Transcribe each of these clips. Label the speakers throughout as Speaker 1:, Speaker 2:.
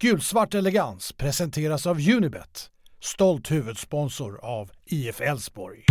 Speaker 1: Gulsvart elegans presenteras av Unibet, stolt huvudsponsor av IF Elfsborg.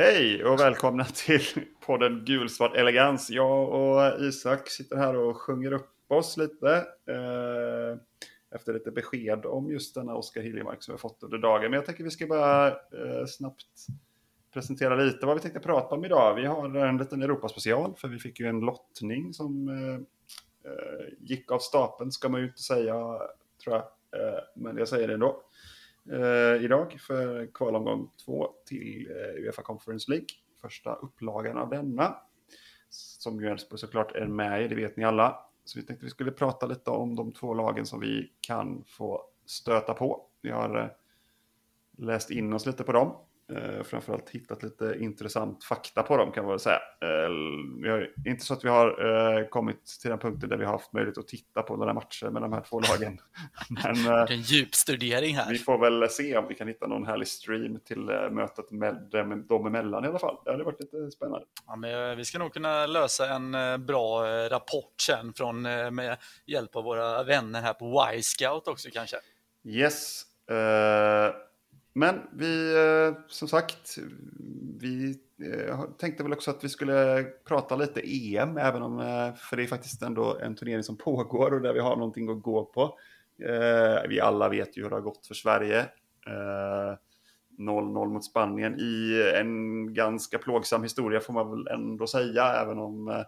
Speaker 2: Hej och välkomna till podden Gulsvart Elegans. Jag och Isak sitter här och sjunger upp oss lite. Eh, efter lite besked om just denna Oskar Hiljemark som vi har fått under dagen. Men jag tänker vi ska bara eh, snabbt presentera lite vad vi tänkte prata om idag. Vi har en liten Europaspecial för vi fick ju en lottning som eh, eh gick av stapeln ska man ju inte säga tror jag. Eh, men jag säger det ändå eh, idag för kvalomgång två till eh, Uefa Conference League. Första upplagan av denna. Som ju Elfsborg såklart är med i, det vet ni alla. Så vi tänkte vi skulle prata lite om de två lagen som vi kan få stöta på. Vi har eh, läst in oss lite på dem. Eh, framförallt hittat lite intressant fakta på dem kan man väl säga. Eh, har, inte så att vi har eh, kommit till den punkten där vi har haft möjlighet att titta på några matcher med de här två lagen.
Speaker 3: Men, eh, en djupstudering här.
Speaker 2: Vi får väl se om vi kan hitta någon härlig stream till eh, mötet med dem, dem emellan i alla fall. Det hade varit lite spännande.
Speaker 3: Ja, men, eh, vi ska nog kunna lösa en bra rapport sen från, med hjälp av våra vänner här på Y-scout också kanske.
Speaker 2: Yes. Uh... Men vi, eh, som sagt, vi eh, tänkte väl också att vi skulle prata lite EM, även om, eh, för det är faktiskt ändå en turnering som pågår och där vi har någonting att gå på. Vi alla vet ju hur det har gått för Sverige. 0-0 mot Spanien i en ganska plågsam historia får man väl ändå säga, även om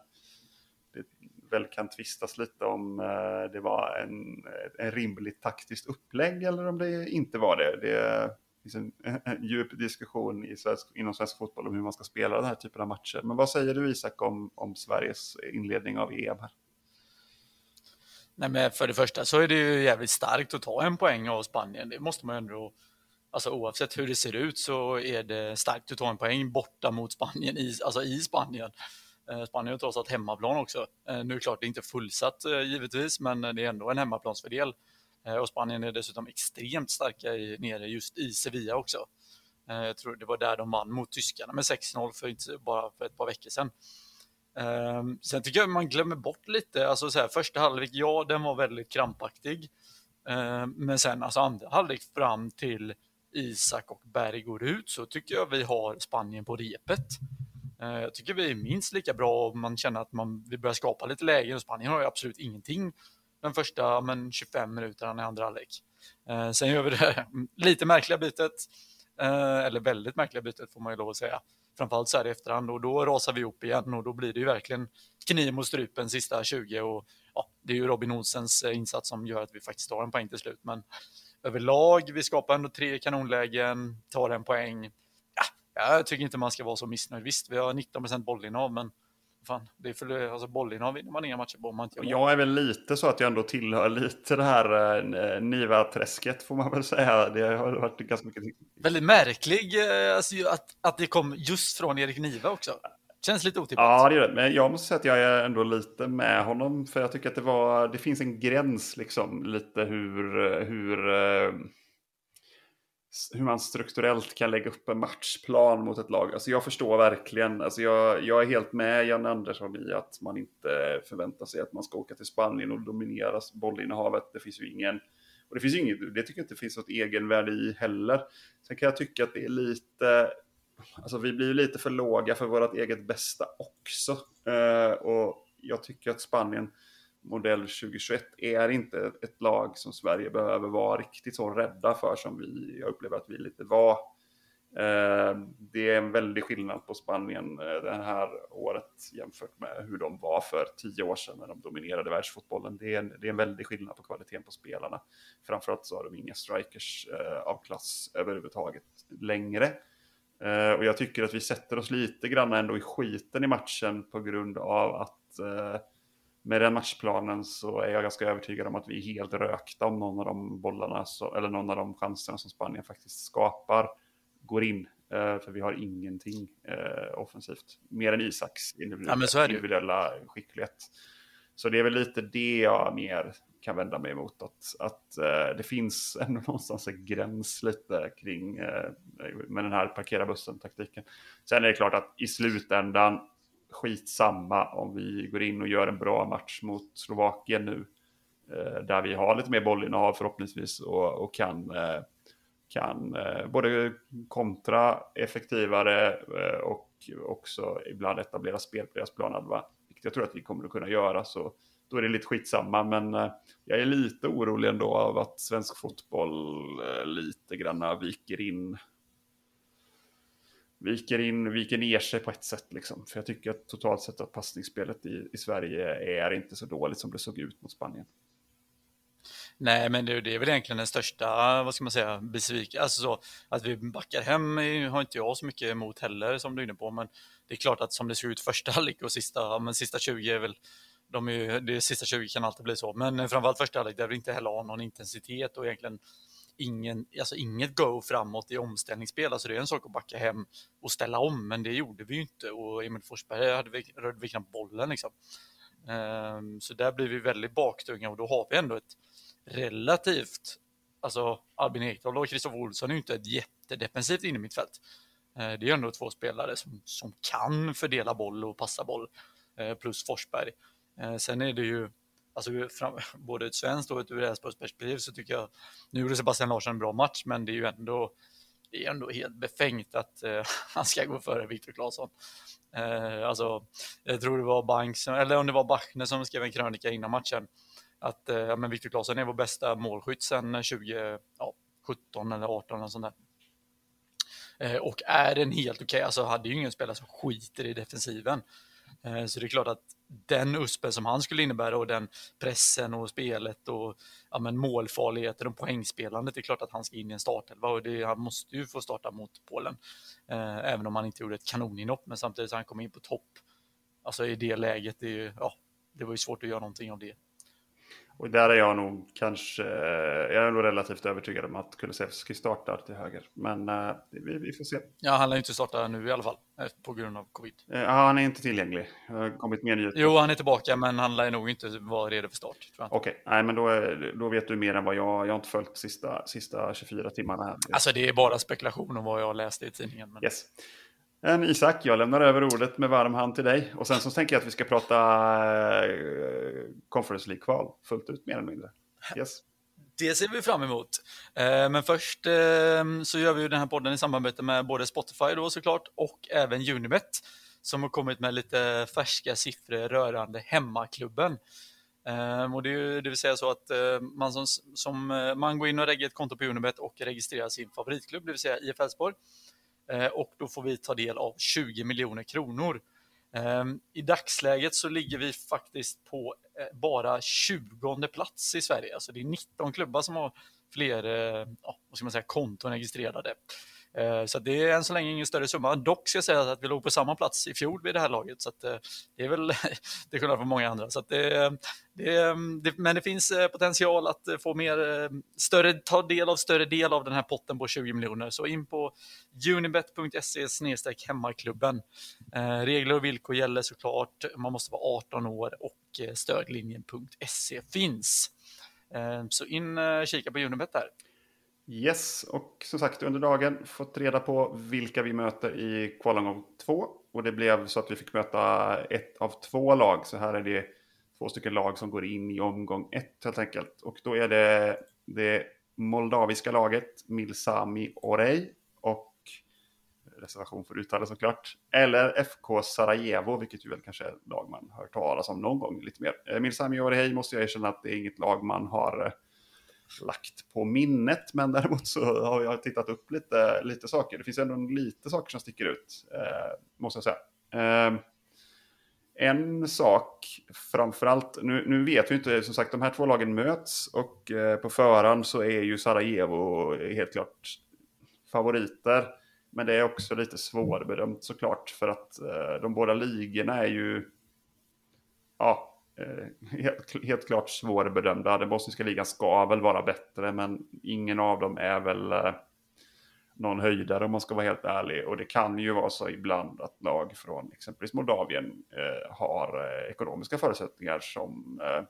Speaker 2: det väl kan tvistas lite om det var en, en rimligt taktiskt upplägg eller om det inte var det. det finns en, en djup diskussion i svensk, inom svensk fotboll om hur man ska spela den här typen av matcher. Men vad säger du Isak om, om Sveriges inledning av EM här?
Speaker 3: Nej, men för det första så är det ju jävligt starkt att ta en poäng av Spanien. Det måste man ändå, alltså oavsett hur det ser ut så är det starkt att ta en poäng borta mot Spanien, i, alltså i Spanien. Eh, Spanien har trots allt hemmaplan också. Eh, nu är det klart, det är inte fullsatt eh, givetvis, men det är ändå en hemmaplansfördel. Eh, och Spanien är dessutom extremt starka i, nere just i Sevilla också. Eh, jag tror det var där de vann mot tyskarna med 6-0 för inte bara för ett par veckor sedan. Ehm, sen tycker jag man glömmer bort lite, alltså så här, första halvlek, ja den var väldigt krampaktig. Ehm, men sen alltså andra halvlek fram till Isak och Berg går ut så tycker jag vi har Spanien på repet. Ehm, jag tycker vi är minst lika bra om man känner att man, vi börjar skapa lite lägen och Spanien har ju absolut ingenting den första men 25 minuterna i andra halvlek. Eh, sen gör vi det lite märkliga bytet, eh, eller väldigt märkliga bytet får man ju lov att säga. Framförallt så här i efterhand och då rasar vi upp igen och då blir det ju verkligen kniv mot strupen sista 20 och ja, det är ju Robin Olsens eh, insats som gör att vi faktiskt tar en poäng till slut. Men överlag, vi skapar ändå tre kanonlägen, tar en poäng. Ja, jag tycker inte man ska vara så missnöjd. Visst, vi har 19 procent bollinnehav, men fan, det är för, alltså bollinnehav vinner man inga matcher på man inte
Speaker 2: Jag är väl lite så att jag ändå tillhör lite det här eh, Niva-träsket får man väl säga. Det har varit ganska mycket.
Speaker 3: Väldigt märklig eh, alltså, att, att det kom just från Erik Niva också. Känns lite otippat.
Speaker 2: Ja, det gör det. Men jag måste säga att jag är ändå lite med honom. För jag tycker att det var, det finns en gräns liksom lite hur, hur eh, hur man strukturellt kan lägga upp en matchplan mot ett lag. Alltså jag förstår verkligen, alltså jag, jag är helt med Jan Andersson i att man inte förväntar sig att man ska åka till Spanien och dominera bollinnehavet. Det finns ju ingen, och det finns ju inget, det tycker jag inte finns något egenvärde i heller. Sen kan jag tycka att det är lite, alltså vi blir lite för låga för vårt eget bästa också. Uh, och jag tycker att Spanien, modell 2021 är inte ett lag som Sverige behöver vara riktigt så rädda för som vi, jag upplever att vi lite var. Eh, det är en väldig skillnad på Spanien eh, det här året jämfört med hur de var för tio år sedan när de dominerade världsfotbollen. Det är en, det är en väldig skillnad på kvaliteten på spelarna. Framförallt så har de inga strikers eh, av klass överhuvudtaget längre. Och jag tycker att vi sätter oss lite grann ändå i skiten i matchen på grund av att med den matchplanen så är jag ganska övertygad om att vi är helt rökta om någon av de bollarna, så, eller någon av de chanserna som Spanien faktiskt skapar går in. för vi har ingenting offensivt. Mer än Isaks
Speaker 3: individuella, ja,
Speaker 2: skicklighet. Så det är väl lite det jag mer kan vända mig emot. Att, att uh, det finns ändå någonstans en gräns lite kring uh, med den här parkera bussen-taktiken. Sen är det klart att i slutändan, skitsamma om vi går in och gör en bra match mot Slovakien nu. Eh, där vi har lite mer bollinnehav förhoppningsvis och, och kan, eh, kan eh, både kontra effektivare och också ibland etablera spel på deras planhalva. Vilket jag tror att vi kommer att kunna göra. Så då är det lite skitsamma. Men eh, jag är lite orolig ändå av att svensk fotboll eh, lite granna viker in. Viker in, viker ner sig på ett sätt liksom. För jag tycker att totalt sett att passningsspelet i, i Sverige är inte så dåligt som det såg ut mot Spanien.
Speaker 3: Nej, men det, det är väl egentligen den största, vad ska man säga, besvikelsen. Alltså så, att vi backar hem har inte jag så mycket emot heller som du är inne på, men det är klart att som det ser ut första halvlek och sista, men sista 20 är väl de är, det sista 20 kan alltid bli så, men framförallt första halvlek där vi inte heller har någon intensitet och egentligen ingen, alltså inget go framåt i omställningsspel. Alltså det är en sak att backa hem och ställa om, men det gjorde vi ju inte och Emil Forsberg hade vi, rörde vi knappt bollen liksom. Um, så där blir vi väldigt baktunga och då har vi ändå ett relativt, alltså Albin Ekdal och Kristoffer Olsson är ju inte ett jättedefensivt inne mitt fält. Uh, ehm, det är ändå två spelare som, som kan fördela boll och passa boll, uh, plus Forsberg. Uh, sen är det ju, alltså fram, både ett svenskt och ett ur perspektiv så tycker jag, nu gjorde Sebastian Larsson en bra match, men det är ju ändå, det är ändå helt befängt att eh, han ska gå före Viktor Claesson. Eh, alltså, jag tror det var Banks, eller om det var Bachner som skrev en krönika innan matchen, att uh, men Viktor Claesson är vår bästa målskytt sedan eh, 2017 eller 18 och sånt där. Eh, och är den helt okej, okay, alltså hade ju ingen spelare som skiter i defensiven. Så det är klart att den USPen som han skulle innebära och den pressen och spelet och ja, men målfarligheten och poängspelandet. Det är klart att han ska in i en startelva och det, han måste ju få starta mot Polen. Eh, även om han inte gjorde ett kanoninhopp, men samtidigt så han kom in på topp. Alltså i det läget, det, ja, det var ju svårt att göra någonting av det.
Speaker 2: Och där är jag nog kanske, jag är nog relativt övertygad om att Kulusevski startar till höger. Men uh, vi, vi, får se.
Speaker 3: Ja, han lär inte starta nu i alla fall, eh, på grund av covid.
Speaker 2: Uh, ja, han är inte tillgänglig. Har kommit mer nyheter.
Speaker 3: Jo, han är tillbaka, men han lär nog inte vara redo för start.
Speaker 2: Okej, okay. nej men då, då vet du mer än vad jag, jag har inte följt sista, sista 24 timmarna här.
Speaker 3: Alltså det är bara spekulation om vad jag läste i tidningen. Men...
Speaker 2: Yes. En Isak, jag lämnar över ordet med varm hand till dig. Och sen så tänker jag att vi ska prata eh, Conference League-kval fullt ut mer eller mindre. Yes.
Speaker 3: Det ser vi fram emot. Eh, men först eh, så gör vi ju den här podden i samarbete med både Spotify då såklart och även Unibet som har kommit med lite färska siffror rörande hemmaklubben. Och det, är, det vill säga så att man, som, som, man går in och lägger ett konto på Unibet och registrerar sin favoritklubb, det vill säga IF Elfsborg. Eh, och då får vi ta del av 20 miljoner kronor. Ehm, I dagsläget så ligger vi faktiskt på eh, bara 20 plats i Sverige. Alltså det är 19 klubbar som har fler eh, ja, vad ska man säga, konton registrerade. Eh, så det är än så länge ingen större summa. Dock ska jag säga att vi låg på samma plats i fjol vid det här laget, så eh, det är väl det skillnad från många andra. Så eh, det, det, det, men det finns potential att få mer, större, ta del av större del av den här potten på 20 miljoner. Så in på unibet.se hemmaklubben. Regler och villkor gäller såklart. Man måste vara 18 år och stödlinjen.se finns. Så in och kika på Unibet där.
Speaker 2: Yes, och som sagt under dagen fått reda på vilka vi möter i kvalomgång två. Och det blev så att vi fick möta ett av två lag. Så här är det två stycken lag som går in i omgång ett helt enkelt. Och då är det det moldaviska laget Milsami Orej och reservation för uttalet såklart. Eller FK Sarajevo, vilket ju väl kanske är ett lag man hört talas om någon gång lite mer. Eh, Milsami Orej måste jag erkänna att det är inget lag man har eh, lagt på minnet. Men däremot så har jag tittat upp lite, lite saker. Det finns ändå lite saker som sticker ut, eh, måste jag säga. Eh, en sak framförallt, nu, nu vet vi inte, som sagt de här två lagen möts och eh, på förhand så är ju Sarajevo helt klart favoriter. Men det är också lite svårbedömt såklart för att eh, de båda ligorna är ju ja, Eh, helt, helt klart svårbedömda. Den bosniska ligan ska väl vara bättre, men ingen av dem är väl, eh, någon höjdare om man ska vara helt ärlig. Och det kan ju vara så ibland att lag från exempelvis Moldavien eh, har eh, ekonomiska förutsättningar som eh,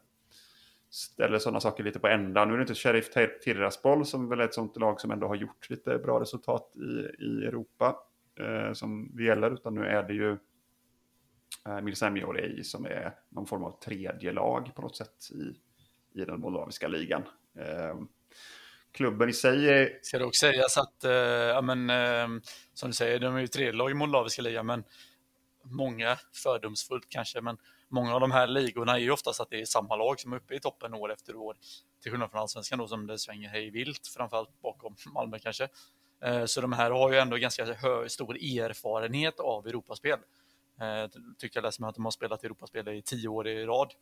Speaker 2: ställer sådana saker lite på ända. Nu är det inte Sheriff Tiraspol som väl är ett sånt lag som ändå har gjort lite bra resultat i, i Europa eh, som det gäller, utan nu är det ju eh, Jorej som är någon form av tredje lag på något sätt i, i den moldaviska ligan. Eh, klubben i sig är...
Speaker 3: Ska det också sägas att, eh, ja, men, eh, som du säger, de är ju tredje lag i moldaviska ligan, men många, fördomsfullt kanske, men många av de här ligorna är ju oftast att det är samma lag som är uppe i toppen år efter år. Till skillnad från allsvenskan då som det svänger hej vilt, framförallt bakom Malmö kanske. Eh, så de här har ju ändå ganska stor erfarenhet av Europaspel. Eh, tyckte jag läste mig att de har spelat Europaspel i tio år i rad.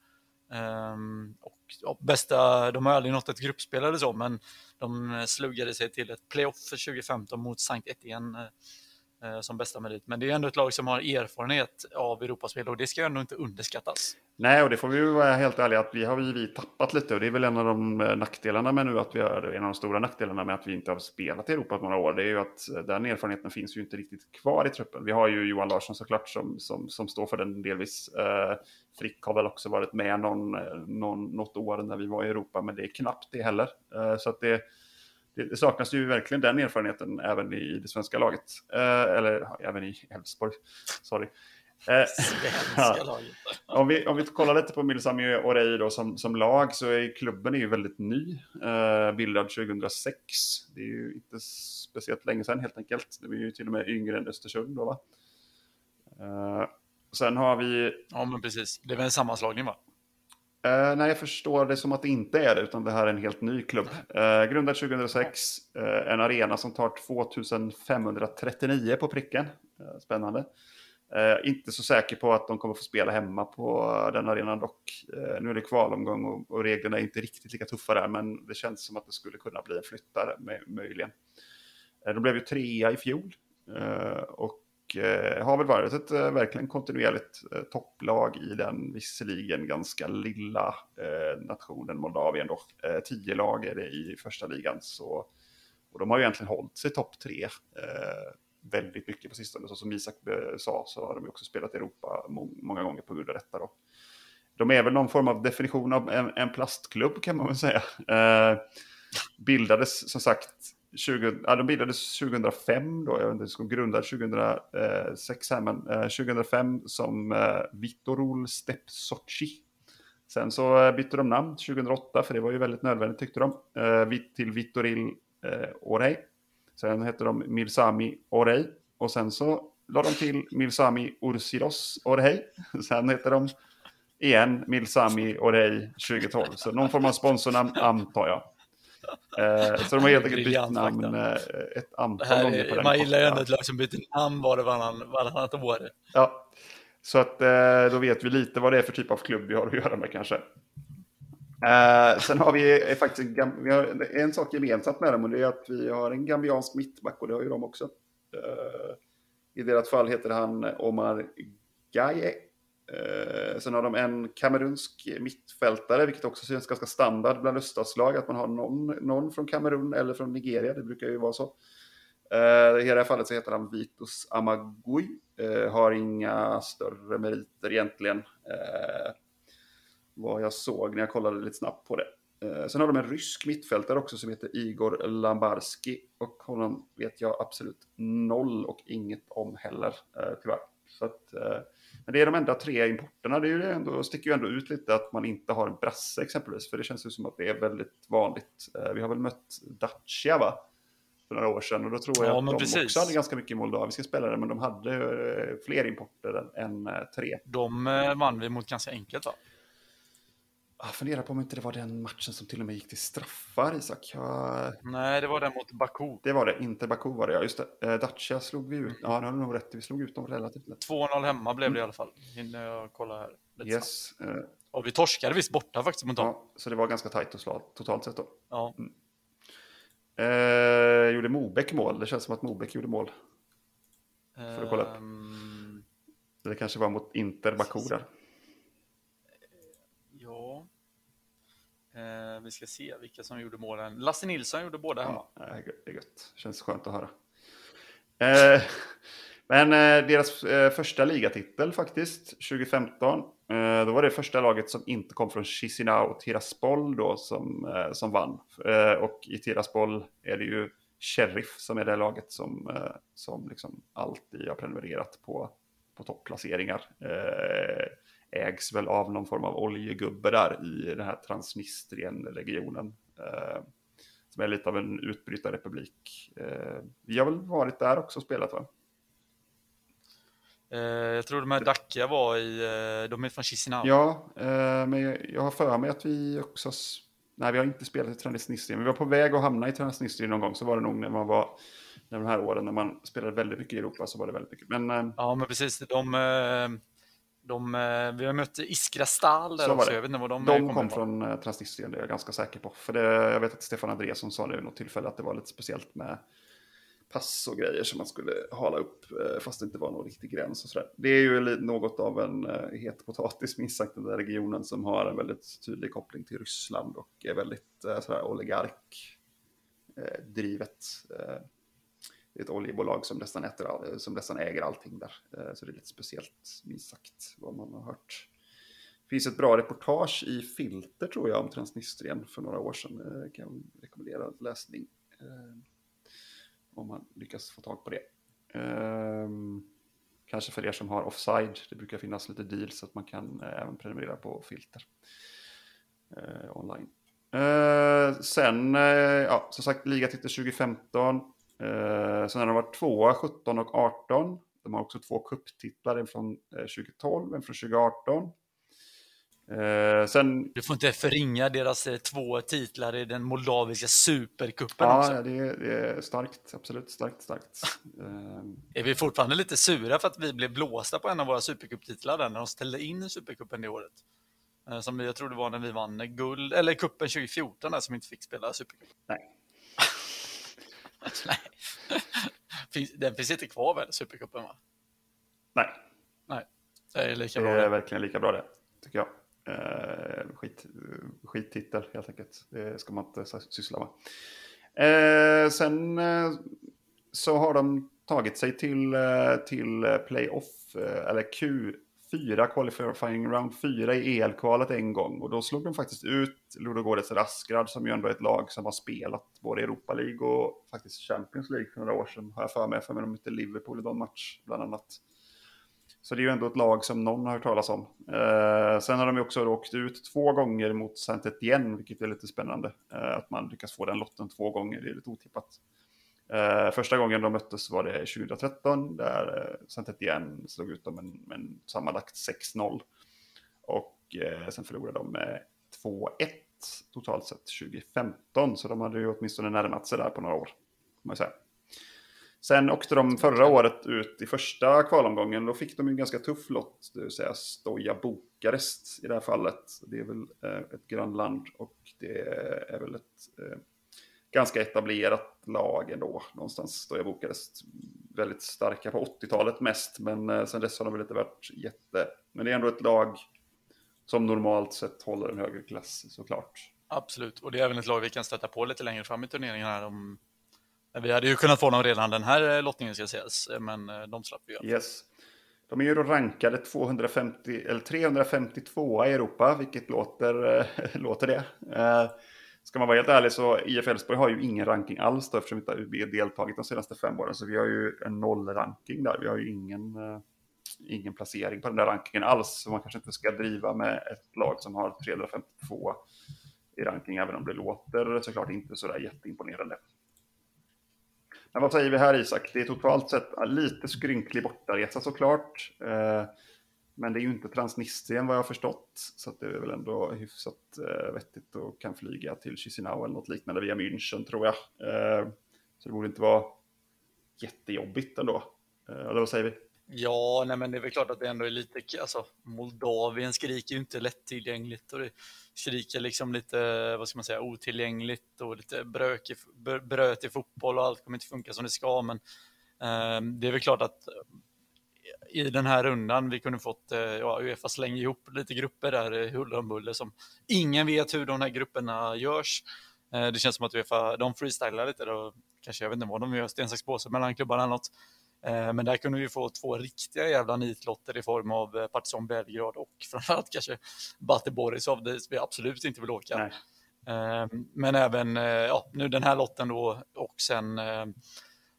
Speaker 3: Um, och ja, bästa, de har aldrig nått ett gruppspel eller så, men de eh, sluggade sig till ett playoff för 2015 mot Sankt Etienne eh, Eh, som bästa merit. Men det är ändå ett lag som har erfarenhet av Europaspel och det ska ändå inte underskattas.
Speaker 2: Nej, och det får vi ju vara helt ärliga att vi har vi tappat lite och det är väl en av de eh, nackdelarna med nu att vi har, en av de stora nackdelarna med att vi inte har spelat i Europa på några år. Det är ju att eh, den erfarenheten finns ju inte riktigt kvar i truppen. Vi har ju Johan Larsson såklart som, som, som står för den delvis. Eh, Frick har väl också varit med någon, någon, något år när vi var i Europa, men det är knappt det heller. Eh, så att det det, saknas ju verkligen den erfarenheten även i det svenska laget. Eh, eller även i Elfsborg. Sorry.
Speaker 3: Eh, ja.
Speaker 2: om, vi, om vi kollar lite på Milsami Orei då som, som lag så är klubben är ju väldigt ny. Eh, bildad 2006. Det är ju inte speciellt länge sedan helt enkelt. Det är ju till och med yngre än Östersund då va? Eh, sen har vi...
Speaker 3: Ja men precis. Det är väl en sammanslagning va?
Speaker 2: Uh, nej, jag förstår det som att det inte är det, utan det här är en helt ny klubb. Uh, grundad 2006, uh, eh, en arena som tar 2539 på pricken. Spännande. inte så säker på att de kommer få spela hemma på den arenan dock. nu är det kvalomgång och, och, reglerna är inte riktigt lika tuffa där, men det känns som att det skulle kunna bli en flyttare, möjligen. de blev ju trea i fjol. och eh, har väl varit ett eh, verkligen kontinuerligt eh, topplag i den visserligen ganska lilla eh, nationen Moldavien. Då. Eh, tio lag är det i första ligan. Så, och de har ju egentligen hållit sig topp tre eh, väldigt mycket på sistone. Så som Isak sa så har de också spelat i Europa må många gånger på grund av detta. Då. De är väl någon form av definition av en, en plastklubb kan man väl säga. bildades som sagt 20, ja, de bildades 2005 då, jag vet inte, de grundades 2006 här, men eh, 2005 som eh, Stepsochi. Sen så eh, bytte de namn 2008, för det var ju väldigt nödvändigt tyckte de, eh, till Vitoril eh, Orei. Sen hette de Mirsami Orei och sen så la de till Mirsami Ursiros Orei. Sen hette de igen Milsami Orei 2012. Så någon form av sponsornamn antar jag. Eh, så de har helt enkelt bytt namn eh, ett antal gånger på den
Speaker 3: Man gillar ju ändå ett lag som byter namn bara varann, varannat år.
Speaker 2: Ja, så att eh, då vet vi lite vad det är för typ av klubb vi har att göra med kanske. Eh, sen har vi faktiskt en, vi har en sak gemensamt med dem och det är att vi har en gambiansk mittback och det har ju de också. Eh, I deras fall heter han Omar Gaye Eh, sen har de en kamerunsk mittfältare, vilket också syns ganska standard bland öststatslag, att man har någon, någon från Kamerun eller från Nigeria, det brukar ju vara så. Eh, I det här fallet så heter han Vitus Amagui, eh, har inga större meriter egentligen, eh, vad jag såg när jag kollade lite snabbt på det. Eh, sen har de en rysk mittfältare också som heter Igor Lambarski och honom vet jag absolut noll och inget om heller, eh, tyvärr. Så att, eh, men det är de enda tre importerna. Det är ju ändå, sticker ju ändå ut lite att man inte har en brasse exempelvis. För det känns ju som att det är väldigt vanligt. Eh, vi har väl mött Dacia va? För några år sedan. Och då tror jag ja, att de precis. också hade ganska mycket moldaviska spelare. Men de hade eh, fler importer än, än tre.
Speaker 3: De vann vi mot ganska enkelt va?
Speaker 2: Jag funderar på om inte det var den matchen som till och med gick till straffar, Isak. Jag...
Speaker 3: Nej, det var den mot Baku.
Speaker 2: Det var det, inte Baku var det, ja. Just det. Eh, Dacia slog vi ut. Ja, det har du nog rätt Vi slog ut dem relativt lätt.
Speaker 3: 2-0 hemma blev det i alla fall. Hinner jag kolla här.
Speaker 2: Lite yes. Uh...
Speaker 3: Och vi torskade visst borta faktiskt mot dem.
Speaker 2: Ja, så det var ganska tajt och slag, totalt sett då.
Speaker 3: Ja. Mm.
Speaker 2: Eh, gjorde Mobäck mål? Det känns som att Mobäck gjorde mål. Får du kolla upp. Um... Det kanske var mot Inter Baku där.
Speaker 3: Eh, vi ska se vilka som gjorde målen. Lasse Nilsson gjorde båda hemma.
Speaker 2: Ja, det är gött. Känns skönt att höra. Eh, men eh, deras eh, första ligatitel faktiskt, 2015, eh, då var det första laget som inte kom från Chisinau och Tiraspol då som, eh, som vann. Eh, och i Tiraspol är det ju Sheriff som är det laget som, eh, som liksom alltid har prenumererat på, på topplaceringar. Eh, ägs väl av någon form av oljegubbe där i den här Transnistrien-regionen som är lite av en utbrytarrepublik. Eh, vi har väl varit där också och spelat va?
Speaker 3: Eh, jag tror de här Dacia var i, eh, de är från Chisinau.
Speaker 2: Ja, men jag har för mig att vi också, nej vi har inte spelat i Transnistrien, vi var på väg att hamna i Transnistrien någon gång, så var det nog när man var, när de här åren när man spelade väldigt mycket i Europa så var det väldigt mycket.
Speaker 3: Men, ja, men precis, de, de, eh, vi har mött Iskra Stal där också. Jag vet inte
Speaker 2: vad
Speaker 3: de,
Speaker 2: de kom från eh, Transnistrien, det är jag ganska säker på. För det, jag vet att Stefan Andreasson sa det vid något tillfälle att det var lite speciellt med pass och grejer som man skulle hala upp eh, fast det inte var någon riktig gräns. Och sådär. Det är ju något av en het potatis minst sagt den där regionen som har en väldigt tydlig koppling till Ryssland och är väldigt sådär oligark drivet ett oljebolag som nästan, äter, eh, som nästan äger allting där. Eh, så det är lite speciellt, minst sagt, vad man har hört. Det finns ett bra reportage i Filter, tror jag, om Transnistrien för några år sedan. Det kan jag rekommendera läsning. Om man lyckas få tag på det. Ehm, kanske för er som har offside, det brukar finnas lite deals så att man kan även prenumerera på Filter online. Sen, ja, som sagt, ligatitel 2015. Eh, sen har de varit tvåa 17 och 18. De har också två kupptitlar, en från 2012, en från 2018.
Speaker 3: Eh, sen... Du får inte förringa deras eh, två titlar i den moldaviska supercupen
Speaker 2: ja,
Speaker 3: också.
Speaker 2: Ja, det, det, är starkt. Absolut starkt, starkt.
Speaker 3: är vi fortfarande lite sura för att vi blev blåsta på en av våra supercuptitlar när de ställde in supercupen det året? Som jag tror det var när vi vann guld, eller kuppen 2014 där som inte fick spela supercup.
Speaker 2: Nej,
Speaker 3: Nej. Den finns inte kvar väl, Supercupen? Va?
Speaker 2: Nej.
Speaker 3: Nej, det är lika
Speaker 2: bra.
Speaker 3: Det
Speaker 2: är verkligen lika bra det, tycker jag. Eh, skit, skittitel helt enkelt. Det ska man inte syssla med. Eh, sen eh, så har de tagit sig till, till playoff, eller Q fyra qualifying round fyra i EL-kvalet en gång. Och då slog de faktiskt ut Ludogorets Raskrad som ju ändå är ett lag som har spelat både Europa League och faktiskt Champions League för några år sedan. Har jag för mig, för mig de mötte Liverpool i någon match bland annat. Så det är ju ändå ett lag som någon har hört talas om. Eh, sen har de ju också åkt ut två gånger mot Saint-Étienne, vilket är lite spännande. Eh, att man lyckas få den lotten två gånger, det är lite otippat. Uh, första gången de möttes var det 2013 där uh, saint Etienne slog ut dem med, med sammanlagt 6-0. Och uh, sen förlorade de med 2-1 totalt sett 2015. Så de hade ju åtminstone närmat sig där på några år. Man säga. Sen åkte de förra året ut i första kvalomgången. Då fick de en ganska tuff lott, det vill säga Stoja Bukarest i det här fallet. Det är väl ett grannland och det är väl ett ganska etablerat lag ändå. Någonstans då jag bokades väldigt starka på 80-talet mest. Men eh, sen dess har de väl inte varit jätte... Men det är ändå ett lag som normalt sett håller en högre klass såklart.
Speaker 3: Absolut, och det är även ett lag vi kan stöta på lite längre fram i turneringen här. Om... Vi hade ju kunnat få dem redan den här eh, lottningen ska sägas, eh, men de slapp
Speaker 2: vi. Yes. De är ju då rankade 250, eller 352 i Europa, vilket låter, låter det. Ska man vara helt ärlig så IF Elfsborg har ju ingen ranking alls då, eftersom vi inte har deltagit de senaste fem åren. Så vi har ju en nollranking där. Vi har ju ingen, eh, ingen placering på den där rankingen alls. Så man kanske inte ska driva med ett lag som har 352 i ranking, även om det låter såklart inte sådär jätteimponerande. Men vad säger vi här Isak? Det är totalt sett lite skrynklig bortaresa såklart. Eh, men det är ju inte Transnistrien vad jag har förstått. Så det är väl ändå hyfsat eh, vettigt och kan flyga till Chisinau eller något liknande via München tror jag. Eh, så det borde inte vara jättejobbigt ändå. Eh, eller vad säger vi?
Speaker 3: Ja, nej men det är väl klart att det ändå är lite, alltså Moldavien skriker ju inte lättillgängligt och det skriker liksom lite, vad ska man säga, otillgängligt och lite brök i, bröt i fotboll och allt kommer inte funka som det ska, men eh, det är väl klart att i den här rundan. Vi kunde fått, eh, ja, Uefa slänga ihop lite grupper där, huller om buller, som ingen vet hur de här grupperna görs. Eh, det känns som att Uefa, de freestylar lite och kanske, jag vet inte vad de gör, sten, sax, påse mellan klubbarna eller något. Eh, men där kunde vi få två riktiga jävla nitlotter i form av eh, Partizan Belgrad och framförallt kanske Bate Borisov dit vi absolut inte vill åka.
Speaker 2: Nej.
Speaker 3: Men även ja, nu den här lotten då och sen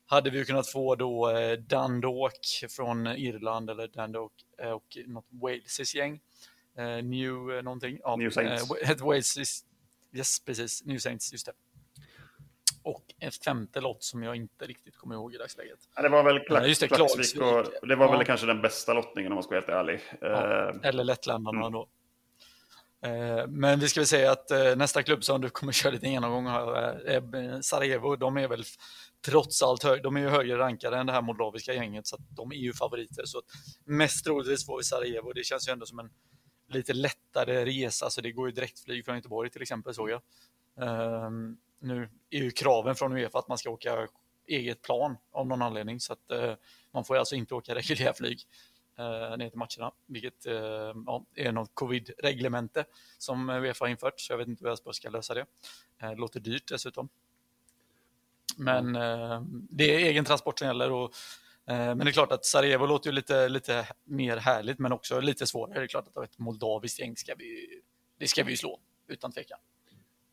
Speaker 3: hade vi kunnat få då Dundalk från Irland eller Dundalk och något Walesis gäng. New någonting. Ja,
Speaker 2: New Saints.
Speaker 3: Ett Walesis, yes precis, New Saints, just det och ett femte lott som jag inte riktigt kommer ihåg i dagsläget.
Speaker 2: Ja, det var väl Kla
Speaker 3: Just det,
Speaker 2: Klaxvik och det var ja. väl kanske den bästa lottningen om man ska vara helt ärlig.
Speaker 3: Eh, eller Lettländarna mm. då. Eh, men vi ska väl säga att eh, nästa klubb som du kommer köra lite genomgång eh, är Sarajevo. De är väl trots allt hög, de är ju högre rankade än det här moldaviska gänget så de är ju favoriter. Så mest troligtvis får vi Sarajevo. Det känns ju ändå som en lite lättare resa, så det går ju direktflyg från Göteborg till exempel såg jag. Ehm, nu är ju kraven från Uefa att man ska åka eget plan av någon anledning så att man får alltså inte åka reguljärflyg ner till matcherna, vilket uh, ja, är något covid-reglemente som Uefa har infört, så jag vet inte hur jag ska lösa det. Det låter dyrt dessutom. Men det är egen transport som gäller och men det är klart att Sarajevo låter ju lite, lite mer härligt men också lite svårare. Det är klart att ett moldaviskt gäng ska vi, det ska vi slå utan tvekan.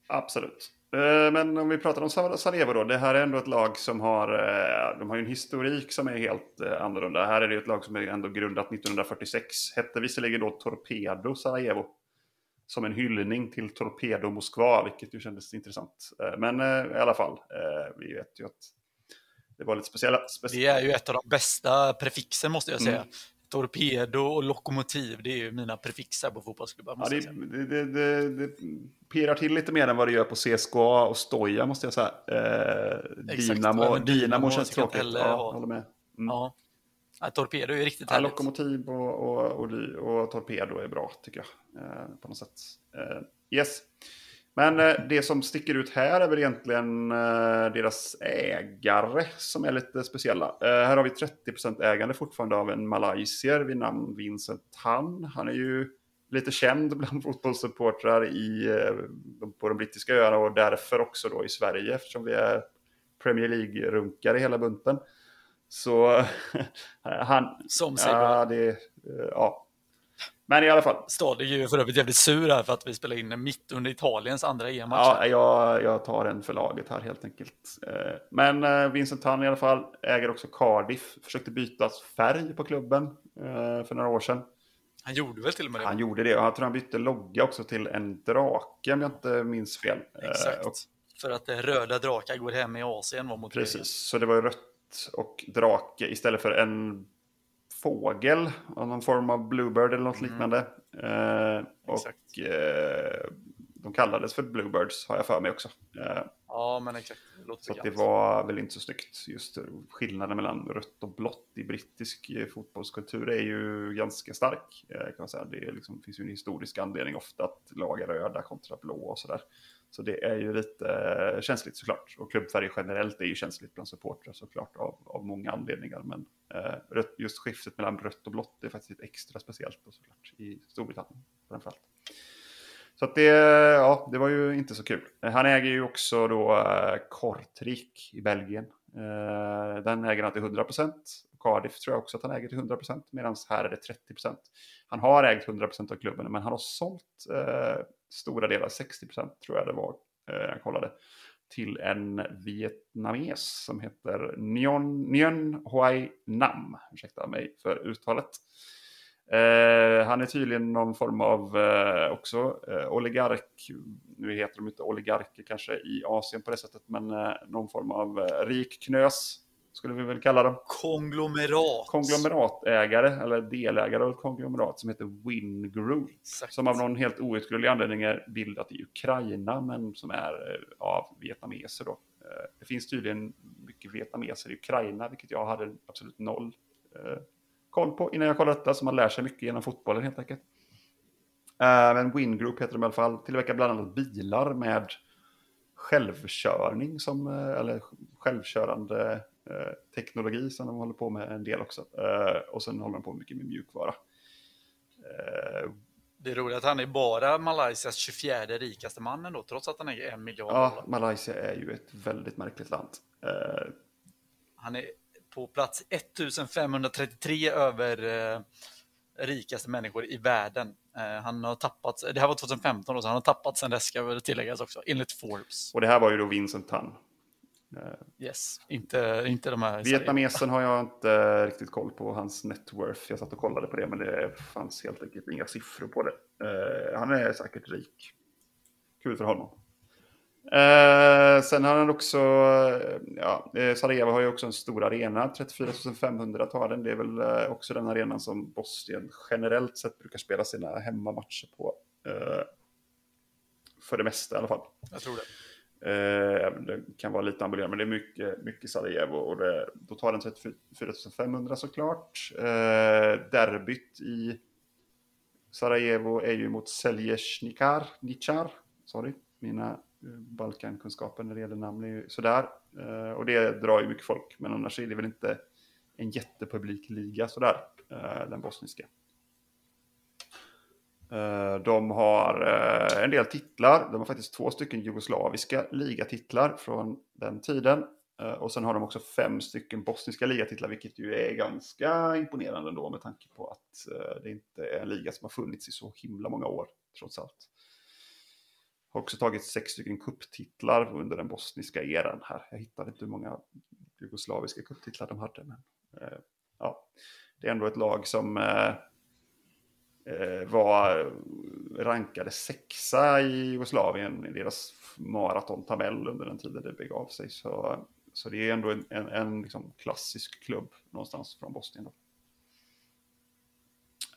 Speaker 2: Absolut. Eh, men om vi pratar om Sarajevo då. Det här är ändå ett lag som har, eh, de har ju en historik som är helt eh, annorlunda. Här är det ett lag som är ändå grundat 1946. Hette visserligen då Torpedo Sarajevo. Som en hyllning till Torpedo Moskva, vilket ju kändes intressant. Men i alla fall, vi vet ju att det var lite speciella. Speci
Speaker 3: det är ju ett av de bästa prefixen måste jag säga. Mm. Torpedo och lokomotiv, det är ju mina prefixer på fotbollsklubbar.
Speaker 2: Ja, det, det, det, det, pirrar till lite mer än vad det gör på CSKA och Stoja måste jag säga. Eh, Dynamo, Dynamo, Dynamo känns tråkigt. Heller, ja, håller med.
Speaker 3: Mm. Ja. Ja, torpedo är riktigt
Speaker 2: ja, härligt. Lokomotiv och, och, och, och, Torpedo är bra tycker jag. Eh, på något sätt. Eh, yes. Men eh, det som sticker ut här är väl egentligen eh, deras ägare som är lite speciella. Eh, här har vi 30% ägande fortfarande av en malaysier vid namn Vincent Tan. Han är ju lite känd bland fotbollssupportrar i, på de brittiska öarna och därför också då i Sverige eftersom vi är Premier League-runkare hela bunten. Så han...
Speaker 3: Som sig
Speaker 2: ja, det, ja, men i alla fall.
Speaker 3: Stad är ju för övrigt jävligt sur här för att vi spelar in mitt under Italiens andra EM-match.
Speaker 2: Ja, jag, jag tar en för laget här helt enkelt. Eh, men eh, Vincent Tan i alla fall äger också Cardiff. Försökte byta färg på klubben eh, för några år sedan.
Speaker 3: Han gjorde väl till och med det?
Speaker 2: Han gjorde det jag tror han bytte logga också till en drake om jag inte minns fel.
Speaker 3: Exakt. Och, för att röda drakar går hem i Asien var
Speaker 2: motiveringen. Precis, så det var rött och drake istället för en fågel någon form av bluebird eller något mm. liknande. Eh, och eh, de kallades för bluebirds har jag för mig också.
Speaker 3: Eh, ja, men exakt.
Speaker 2: Det så det var väl inte så snyggt. Just skillnaden mellan rött och blått i brittisk eh, fotbollskultur är ju ganska stark. Eh, kan man säga. Det liksom, finns ju en historisk anledning ofta att lag är röda kontra blå och sådär. Så det är ju lite eh, känsligt såklart. Och klubbfärg generellt är ju känsligt bland supportrar såklart av, av många anledningar. Men eh, just skiftet mellan rött och blått är faktiskt extra speciellt då, såklart i Storbritannien framförallt. Så att det, ja, det var ju inte så kul. Eh, han äger ju också då eh, Kortrik i Belgien. Eh, den äger han till 100%. Cardiff tror jag också att han äger till 100% medan här är det 30%. Han har ägt 100% av klubben men han har sålt eh, stora delar, 60 procent tror jag det var, eh, jag kollade, till en vietnames som heter Nguyen, Nyon Hoai Nam. Ursäkta mig för uttalet. Eh, han är tydligen någon form av eh, också eh, oligark, nu heter de inte oligarker kanske i Asien på det sättet, men eh, någon form av eh, rik knös skulle vi väl kalla dem.
Speaker 3: Konglomerat.
Speaker 2: Konglomeratägare, eller delägare av ett konglomerat som heter Win Group. Exakt. Som av någon helt outgrundlig anledning är bildat i Ukraina, men som är eh, av vietnameser då. Eh, det finns tydligen mycket vietnameser i Ukraina, vilket jag hade absolut noll eh, koll på innan jag kollade detta, så man lär sig mycket genom fotbollen helt enkelt. Men Win Group heter de i alla fall, tillverkar bland annat bilar med självkörning som, eller självkörande teknologi som de håller på med en del också. Eh, och sen håller de på mycket med mjukvara.
Speaker 3: Eh, Det är roligt att han är bara Malaysias 24 rikaste mannen då, trots att han är en miljard
Speaker 2: Ja,
Speaker 3: dollar.
Speaker 2: Malaysia är ju ett väldigt märkligt land. Eh,
Speaker 3: Han är på plats 1533 över eh, rikaste människor i världen. Eh, han har tappat, det här var 2015 då, så han har tappat sen dess ska väl tilläggas också, enligt Forbes.
Speaker 2: och det här var ju då Vincent Tan.
Speaker 3: Yes, inte, inte de här...
Speaker 2: Vietnamesen har jag inte riktigt koll på, hans net worth. Jag satt och kollade på det, men det fanns helt enkelt inga siffror på det. Eh, han är säkert rik. Kul för honom. Eh, sen har han också, eh, ja, Sarajevo har ju också en stor arena, 34 500 tar den. Det är väl också den arenan som Bosnien generellt sett brukar spela sina hemmamatcher på. Eh, för det mesta i alla fall.
Speaker 3: Jag tror det.
Speaker 2: Eh, det kan vara lite ambulerande, men det är mycket, mycket Sarajevo. Och det, då tar den 34 500 såklart. Eh, derbyt i Sarajevo är ju mot Seljesnikar, Nichar. Sorry, mina eh, Balkankunskaper när det gäller namn är ju sådär. Eh, och det drar ju mycket folk, men annars är det väl inte en jättepublik liga sådär, eh, den bosniska. Eh, de har eh, en del titlar. De har faktiskt två stycken jugoslaviska ligatitlar från den tiden. Eh, och sen har de också fem stycken bosniska ligatitlar, vilket ju är ganska imponerande ändå med tanke på att det inte är en liga som har funnits i så himla många år, trots allt. Har också tagit sex stycken kupptitlar under den bosniska eran här. Jag hittade inte hur många jugoslaviska kupptitlar de hade, men ja, det är ändå ett lag som var rankade sexa i Jugoslavien i deras maratontabell under den tiden det begav sig. Så, så det är ändå en, en, en liksom klassisk klubb någonstans från Bosnien. Då.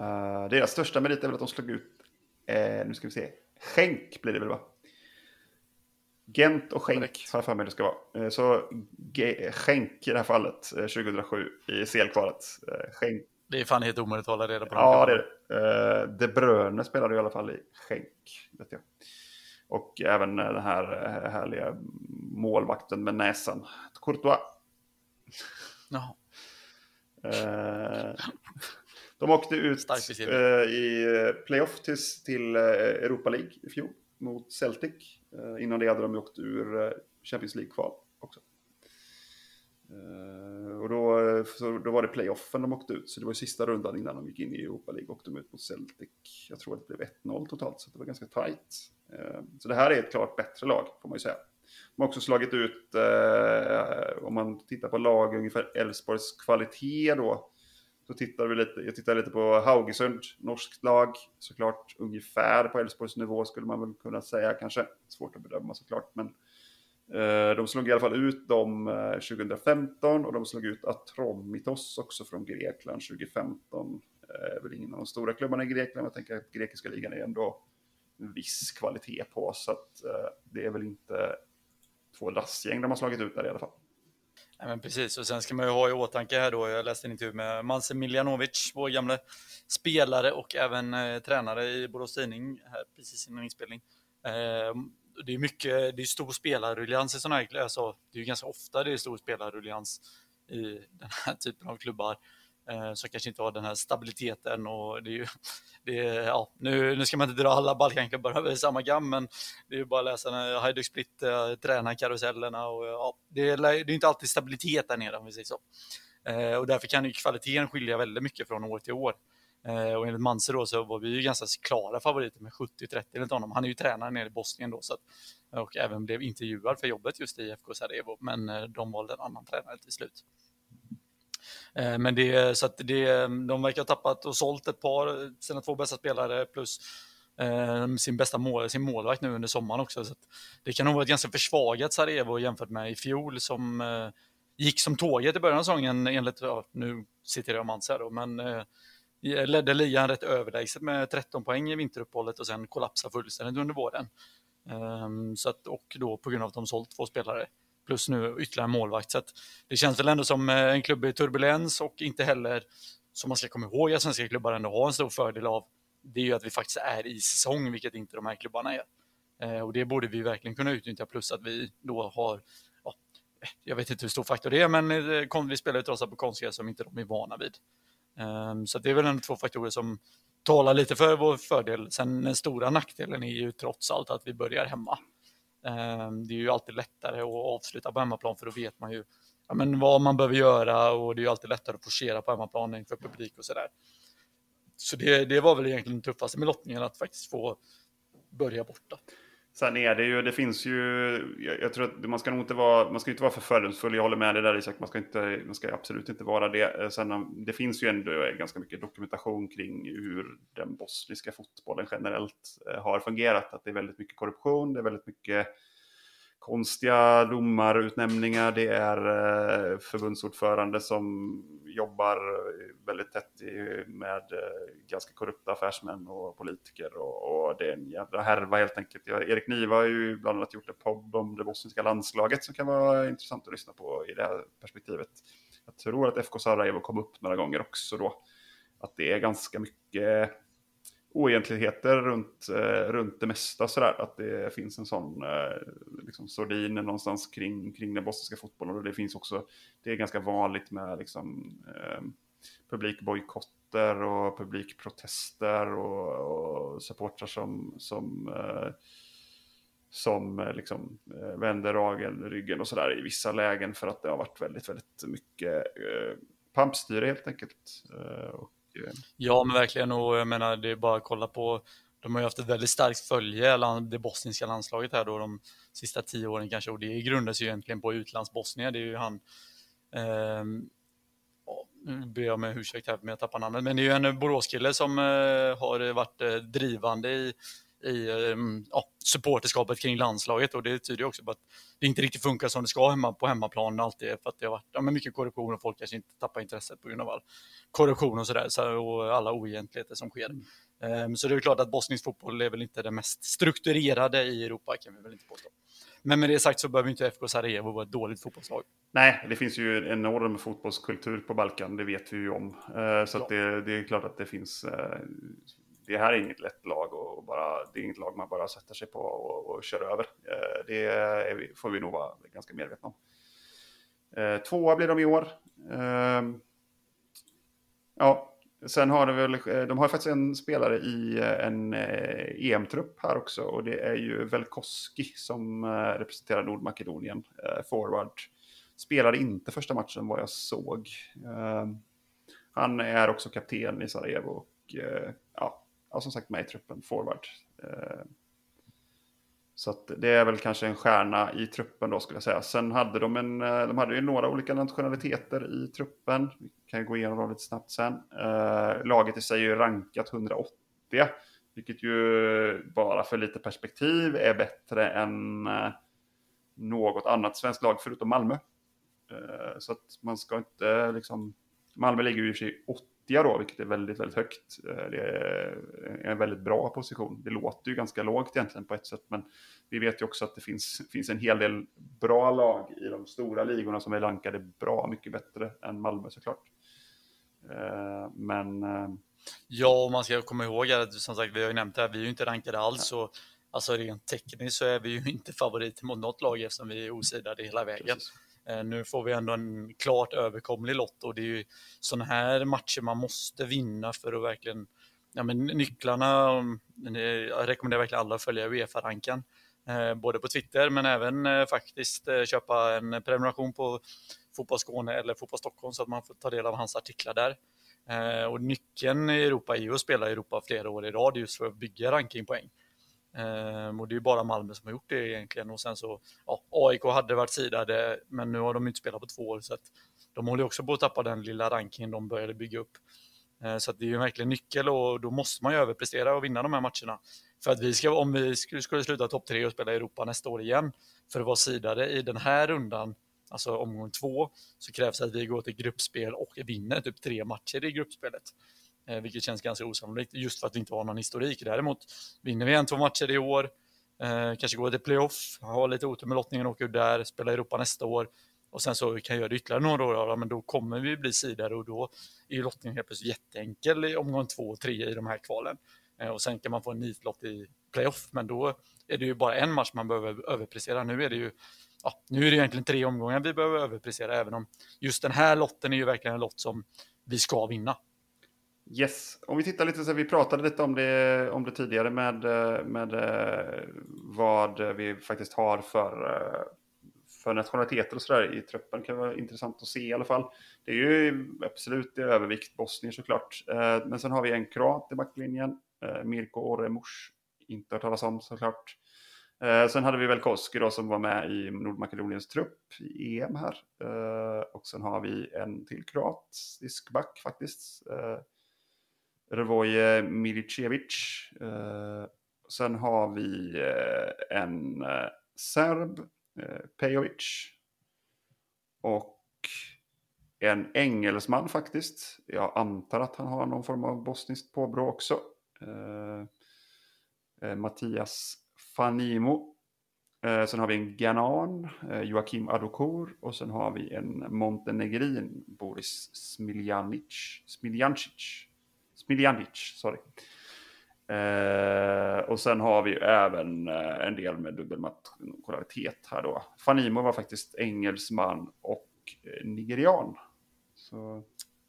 Speaker 2: Uh, deras största merit är väl att de slog ut, eh, nu ska vi se, Schenk blir det väl va? Gent och Schenk har jag för mig det ska vara. Eh, Så Ge- Schenk i det här fallet, eh, 2007 i CL-kvalet. Eh, Schenk
Speaker 3: Det är fan helt omöjligt att hålla reda på.
Speaker 2: Ja, det är det. Uh, De Bruyne spelade i alla fall i Schenk. Vet jag. Och även eh, den här eh, härliga målvakten med näsan. Courtois. Eh, de åkte ut eh, i eh, playoff till, till eh, Europa League i fjol mot Celtic. Eh, innan det hade de åkt ur eh, Champions League-kval också. Eh, och då, eh, då var det playoffen de åkte ut, så det var ju sista rundan innan de gick in i Europa League och de ut mot Celtic. Jag tror att det blev 1-0 totalt, så det var ganska tajt. Eh, så det här är ett klart bättre lag, får man ju säga. De har också slagit ut, om man tittar på lag ungefär Elfsborgs kvalitet då, så tittar vi lite, jag tittar lite på Haugesund, norskt lag, såklart ungefär på Elfsborgs nivå skulle man väl kunna säga kanske. Svårt att bedöma såklart, men Eh, de slog i alla fall ut dem eh, 2015 och de slog ut Atromitos också från Grekland 2015. Eh, väl ingen av de stora klubbarna i Grekland, men jag tänker att grekiska ligan är ändå en viss kvalitet på, så att eh, det är väl inte två lastgäng de har slagit ut där i alla fall.
Speaker 3: Nej, men precis, och sen ska man ju ha i åtanke här då, jag läste en intervju med Manse Miljanovic, vår gamla spelare och även eh, tränare i Borås Tidning här precis innan inspelning. Eh, det är mycket, det är stor spelarruljans i sådana här, alltså, det är ju ganska ofta det är stor spelarruljans i den här typen av klubbar eh, som kanske inte har den här stabiliteten och det är ju, det är, ja, nu, nu ska man inte dra alla Balkanklubbar över samma gam, men det är ju bara att läsa när Hajduk Split eh, tränar karusellerna och ja, det är, det är inte alltid stabilitet där nere om vi säger så. Eh, och därför kan ju kvaliteten skilja väldigt mycket från år till år. Eh, och enligt Manser då så var vi ju ganska klara favoriter med 70-30 enligt honom. Han är ju tränare nere i Bosnien då så att, och även blev intervjuad för jobbet just i IFK Sarajevo, men eh, de valde en annan tränare till slut. Eh, men det, så att det, de verkar ha tappat och sålt ett par, sina två bästa spelare plus sin bästa mål, sin målvakt nu under sommaren också. Så att det kan nog vara ett ganska försvagat Sarajevo jämfört med i fjol som gick som tåget i början av säsongen enligt, ja, nu citerar jag Mans här då, men ledde ligan rätt överlägset med 13 poäng i vinteruppehållet och sen kollapsade fullständigt under våren. Um, så att, och då på grund av att de sålt två spelare plus nu ytterligare en målvakt. Så att det känns väl ändå som eh, en klubb i turbulens och inte heller, som man ska komma ihåg att svenska klubbar ändå har en stor fördel av, det är ju att vi faktiskt är i säsong, vilket inte de här klubbarna är. Eh, och det borde vi verkligen kunna utnyttja, plus att vi då har, ja, jag vet inte hur stor faktor det är, men eh, kom- vi spelar ju trots allt på konstgräs som inte de är vana vid. Ehm, så det är väl ändå två faktorer som talar lite för vår fördel. Sen den stora nackdelen är ju trots allt att vi börjar hemma. Ehm, det är ju alltid lättare att avsluta på hemmaplan för då vet man ju ja, men vad man behöver göra och det är ju alltid lättare att forcera på hemmaplan inför publik och sådär. Så det, det var väl egentligen det tuffaste med lottningen, att faktiskt få börja borta.
Speaker 2: Sen är det ju, det finns ju, jag, jag, tror att man ska nog inte vara, man ska inte vara för fördomsfull, jag håller med dig där Isak, man ska, inte, man ska absolut inte vara det. Eh, sen, eh, det finns ju ändå eh, ganska mycket dokumentation kring hur den bosniska fotbollen generellt har fungerat, att det är väldigt mycket korruption, det är väldigt mycket konstiga domarutnämningar. Det är eh, förbundsordförande som jobbar väldigt tätt med eh, ganska korrupta affärsmän och politiker. Och, det är en jävla härva helt enkelt. Erik Niva har ju bland annat gjort en podd om det bosniska landslaget som kan vara intressant att lyssna på i det här perspektivet. Jag tror att FK Sarajevo kom upp några gånger också då. Att det är ganska mycket oegentligheter runt, eh, runt det mesta sådär. Att det finns en sån eh, liksom sordin någonstans kring, kring den bosniska fotbollen. Och det finns också, det är ganska vanligt med liksom, eh, publikbojkotter och publikprotester och, och supportrar som, som eh, som eh, liksom eh, vänder ragen, ryggen och sådär i vissa lägen för att det har varit väldigt, väldigt mycket eh, pampstyre helt enkelt. Eh, och
Speaker 3: Ja, men verkligen. Och jag menar, det är bara att kolla på de har ju haft ett väldigt starkt följe, det bosniska landslaget här då de sista tio åren kanske och det grundas ju egentligen på utlandsbosnier. Det är ju han, eh, nu ber jag om ursäkt här med att tappa namnet, men det är ju en Boråskille som eh, har varit eh, drivande i i ehm, ja, supporterskapet kring landslaget och det tyder också på att det inte riktigt funkar som det ska hemma på hemmaplan alltid för att det har varit ja, mycket korruption och folk kanske inte tappar intresset på grund av all korruption och sådär så, och alla oegentligheter som sker. Um, så det är klart att bosnisk fotboll är väl inte det mest strukturerade i Europa kan vi väl inte påstå. Men med det sagt så behöver inte FK Sarajevo vara ett dåligt fotbollslag.
Speaker 2: Nej, det finns ju en enorm fotbollskultur på Balkan, det vet vi ju om. Uh, så ja. det, det, är klart att det finns uh, det här är inget lätt lag och bara, det är inget lag man bara sätter sig på och, och kör över. Eh, det är, får vi nog vara ganska medvetna om. Eh, tvåa blir de i år. Ehm, ja, sen har de väl, eh, de har faktiskt en spelare i eh, en eh, e EM-trupp här också och det är ju Velkoski som representerar Nordmakedonien, forward. Spelade inte första matchen vad jag såg. Ehm, han är också kapten i Sarajevo och ja, ja, som sagt med i truppen, forward. Eh, så så det är väl kanske en stjärna i truppen då skulle jag säga. Sen hade de, en, eh, de hade ju några olika nationaliteter i truppen. Vi kan gå igenom dem lite snabbt sen. Eh, laget i sig är ju rankat 180. Vilket ju bara för lite perspektiv är bättre än eh, något annat svenskt lag förutom Malmö. Så att man ska inte liksom... Malmö ligger ju i och för sig 80 då, vilket är väldigt, väldigt högt. Eh, det är en väldigt bra position. Det låter ju ganska lågt egentligen på ett sätt, men vi vet ju också att det finns, finns en hel del bra lag i de stora ligorna som är rankade bra mycket bättre än Malmö såklart. Eh, men... Eh,
Speaker 3: ja, och man ska komma ihåg att som sagt, vi har ju nämnt det här, vi är ju inte rankade alls. Och, alltså rent tekniskt så är vi ju inte favoriter mot något lag eftersom vi är osidade hela vägen. Precis. Eh, nu får vi ändå en klart överkomlig lott och det är ju sådana här matcher man måste vinna för att verkligen, ja men nycklarna, eh, jag rekommenderar verkligen alla att följa Uefa-rankan, eh, både på Twitter men även faktiskt köpa en prenumeration på Fotboll Skåne eller Fotboll Stockholm så att man får ta del av hans artiklar där. Och nyckeln i Europa är ju att spela i Europa flera år i rad just för att bygga rankingpoäng. Ehm, och det är bara Malmö som har gjort det egentligen. Och sen så, ja, AIK hade varit sidade, men nu har de inte spelat på två år. Så att de håller också på att tappa den lilla rankingen de började bygga upp. Ehm, så att det är ju verkligen nyckel och då måste man ju överprestera och vinna de här matcherna. För att vi ska, om vi skulle, skulle sluta topp tre och spela i Europa nästa år igen, för att vara sidade i den här rundan, alltså omgång två, så krävs att vi går till gruppspel och vinner typ tre matcher i gruppspelet. Eh, vilket känns ganska osannolikt just för att vi inte har någon historik. Däremot vinner vi en, två matcher i år, eh, kanske går till playoff, har lite otur med lottningen, åker där, spelar Europa nästa år och sen så kan jag göra det ytterligare några år, ja, men då kommer vi bli sidare och då är ju lottningen helt plötsligt jätteenkel i omgång två och tre i de här kvalen. Eh, och sen kan man få en nitlott i playoff, men då är det ju bara en match man behöver överprestera. Nu är det ju ja, nu är det egentligen tre omgångar vi behöver överprestera, även om just den här lotten är ju verkligen en lott som vi ska vinna.
Speaker 2: Yes, om vi tittar lite så vi pratade lite om det, om det tidigare med, med eh, vad vi faktiskt har för, eh, för nationaliteter och sådär i truppen. Det kan vara intressant att se i alla fall. Det är ju absolut i övervikt bosnier såklart. Eh, men sen har vi en kroat i backlinjen, Mirko Oremush, inte hört talas om såklart. Sen hade vi väl Koski då som var med i Nordmakedoniens trupp i EM här. Och sen har vi en till kroatisk back faktiskt. Revoje Milicevic. Eh, sen har vi eh, en eh, serb, eh, Pejovic. Och en engelsman faktiskt. Jag antar att han har någon form av bosniskt påbrå också. Eh, eh, Mattias Fanimo. Eh, sen har vi en Ghanan, eh, Joakim Adokur och sen har vi en montenegrin, Boris Smiljanic. Smiljancic. Miljanic, sorry. Eh, och sen har vi även eh, en del med dubbelnationalitet här då. Fanimo var faktiskt engelsman och eh, nigerian. Så...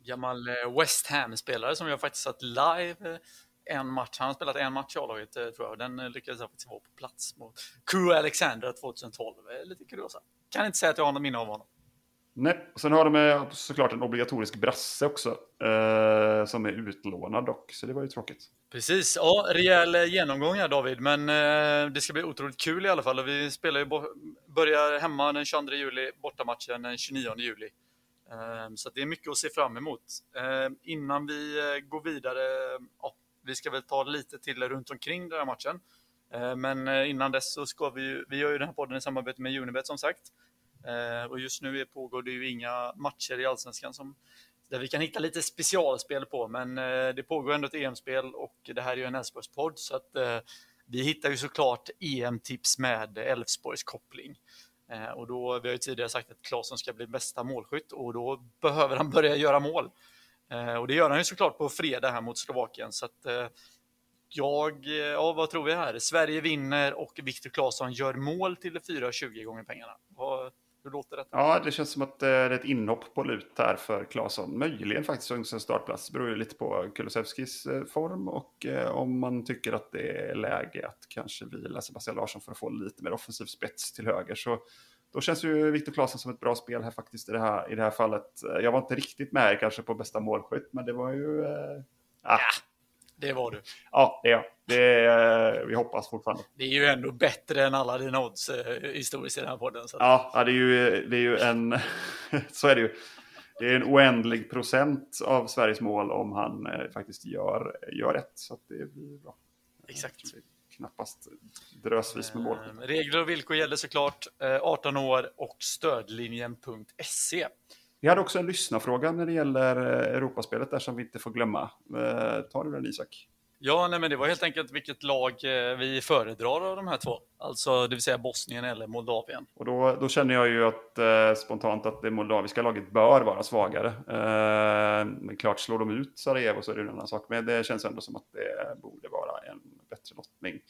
Speaker 3: Gammal eh, West Ham-spelare som jag faktiskt satt live eh, en match. Han har spelat en match i A-laget eh, tror jag. Den lyckades jag faktiskt vara på plats mot Crew Alexander 2012. Lite kuriosa. Kan inte säga att jag har något minne av honom.
Speaker 2: Nej, och sen har de såklart en obligatorisk brasse också. Eh, som är utlånad dock, så det var ju tråkigt.
Speaker 3: Precis, ja, rejäl genomgång här David, men eh, det ska bli otroligt kul i alla fall. Och vi spelar ju börjar hemma den 22 juli, bortamatchen den 29 juli. Eh, så det är mycket att se fram emot. Eh, innan vi eh, går vidare, ja, vi ska väl ta lite till runt omkring den här matchen. Eh, men eh, innan dess så ska vi, ju, vi gör ju den här podden i samarbete med Unibet som sagt. Eh, och just nu pågår det ju inga matcher i Allsvenskan som, där vi kan hitta lite specialspel på, men eh, det pågår ändå ett EM-spel och det här är ju en Elfsborgspodd så att eh, vi hittar ju såklart EM-tips med Elfsborgs koppling. Eh, och då, vi har ju tidigare sagt att Claesson ska bli bästa målskytt och då behöver han börja göra mål. Eh, och det gör han ju såklart på fredag här mot Slovakien. Så att, eh, jag, ja vad tror vi här? Sverige vinner och Viktor Claesson gör mål till 4,20 gånger pengarna. Vad, hur låter det?
Speaker 2: Ja, det känns som att det är ett inhopp på lut här för Claesson. Möjligen faktiskt en startplats. Det beror ju lite på Kulusevskis form och om man tycker att det är läge att kanske vila Sebastian Larsson för att få lite mer offensiv spets till höger så då känns ju Viktor Claesson som ett bra spel här faktiskt i det här, i det här fallet. Jag var inte riktigt med kanske på bästa målskytt, men det var ju... Eh,
Speaker 3: ah. Ja, det var du.
Speaker 2: Ja, det är jag. Det vi hoppas fortfarande.
Speaker 3: Det är ju ändå bättre än alla dina odds eh, historiskt i den här podden. Så.
Speaker 2: Ja, det är ju, det är ju en... så är det ju. Det är en oändlig procent av Sveriges mål om han eh, faktiskt gör, gör rätt. Så det blir bra.
Speaker 3: Exakt
Speaker 2: knappast drösvis med mål.
Speaker 3: Eh, regler och villkor gäller såklart 18 eh, år och stödlinjen.se.
Speaker 2: Vi hade också en lyssnarfråga när det gäller eh, Europaspelet där som vi inte får glömma. Ta du den Isak?
Speaker 3: Ja, nej, men det var helt enkelt vilket lag vi föredrar av de här två. Alltså det vill säga Bosnien eller Moldavien.
Speaker 2: Och då, då känner jag ju att, eh, spontant att det moldaviska laget bör vara svagare. Eh, men klart, slår de ut Sarajevo så är det en annan sak. Men det känns ändå som att det borde vara en bättre lottning.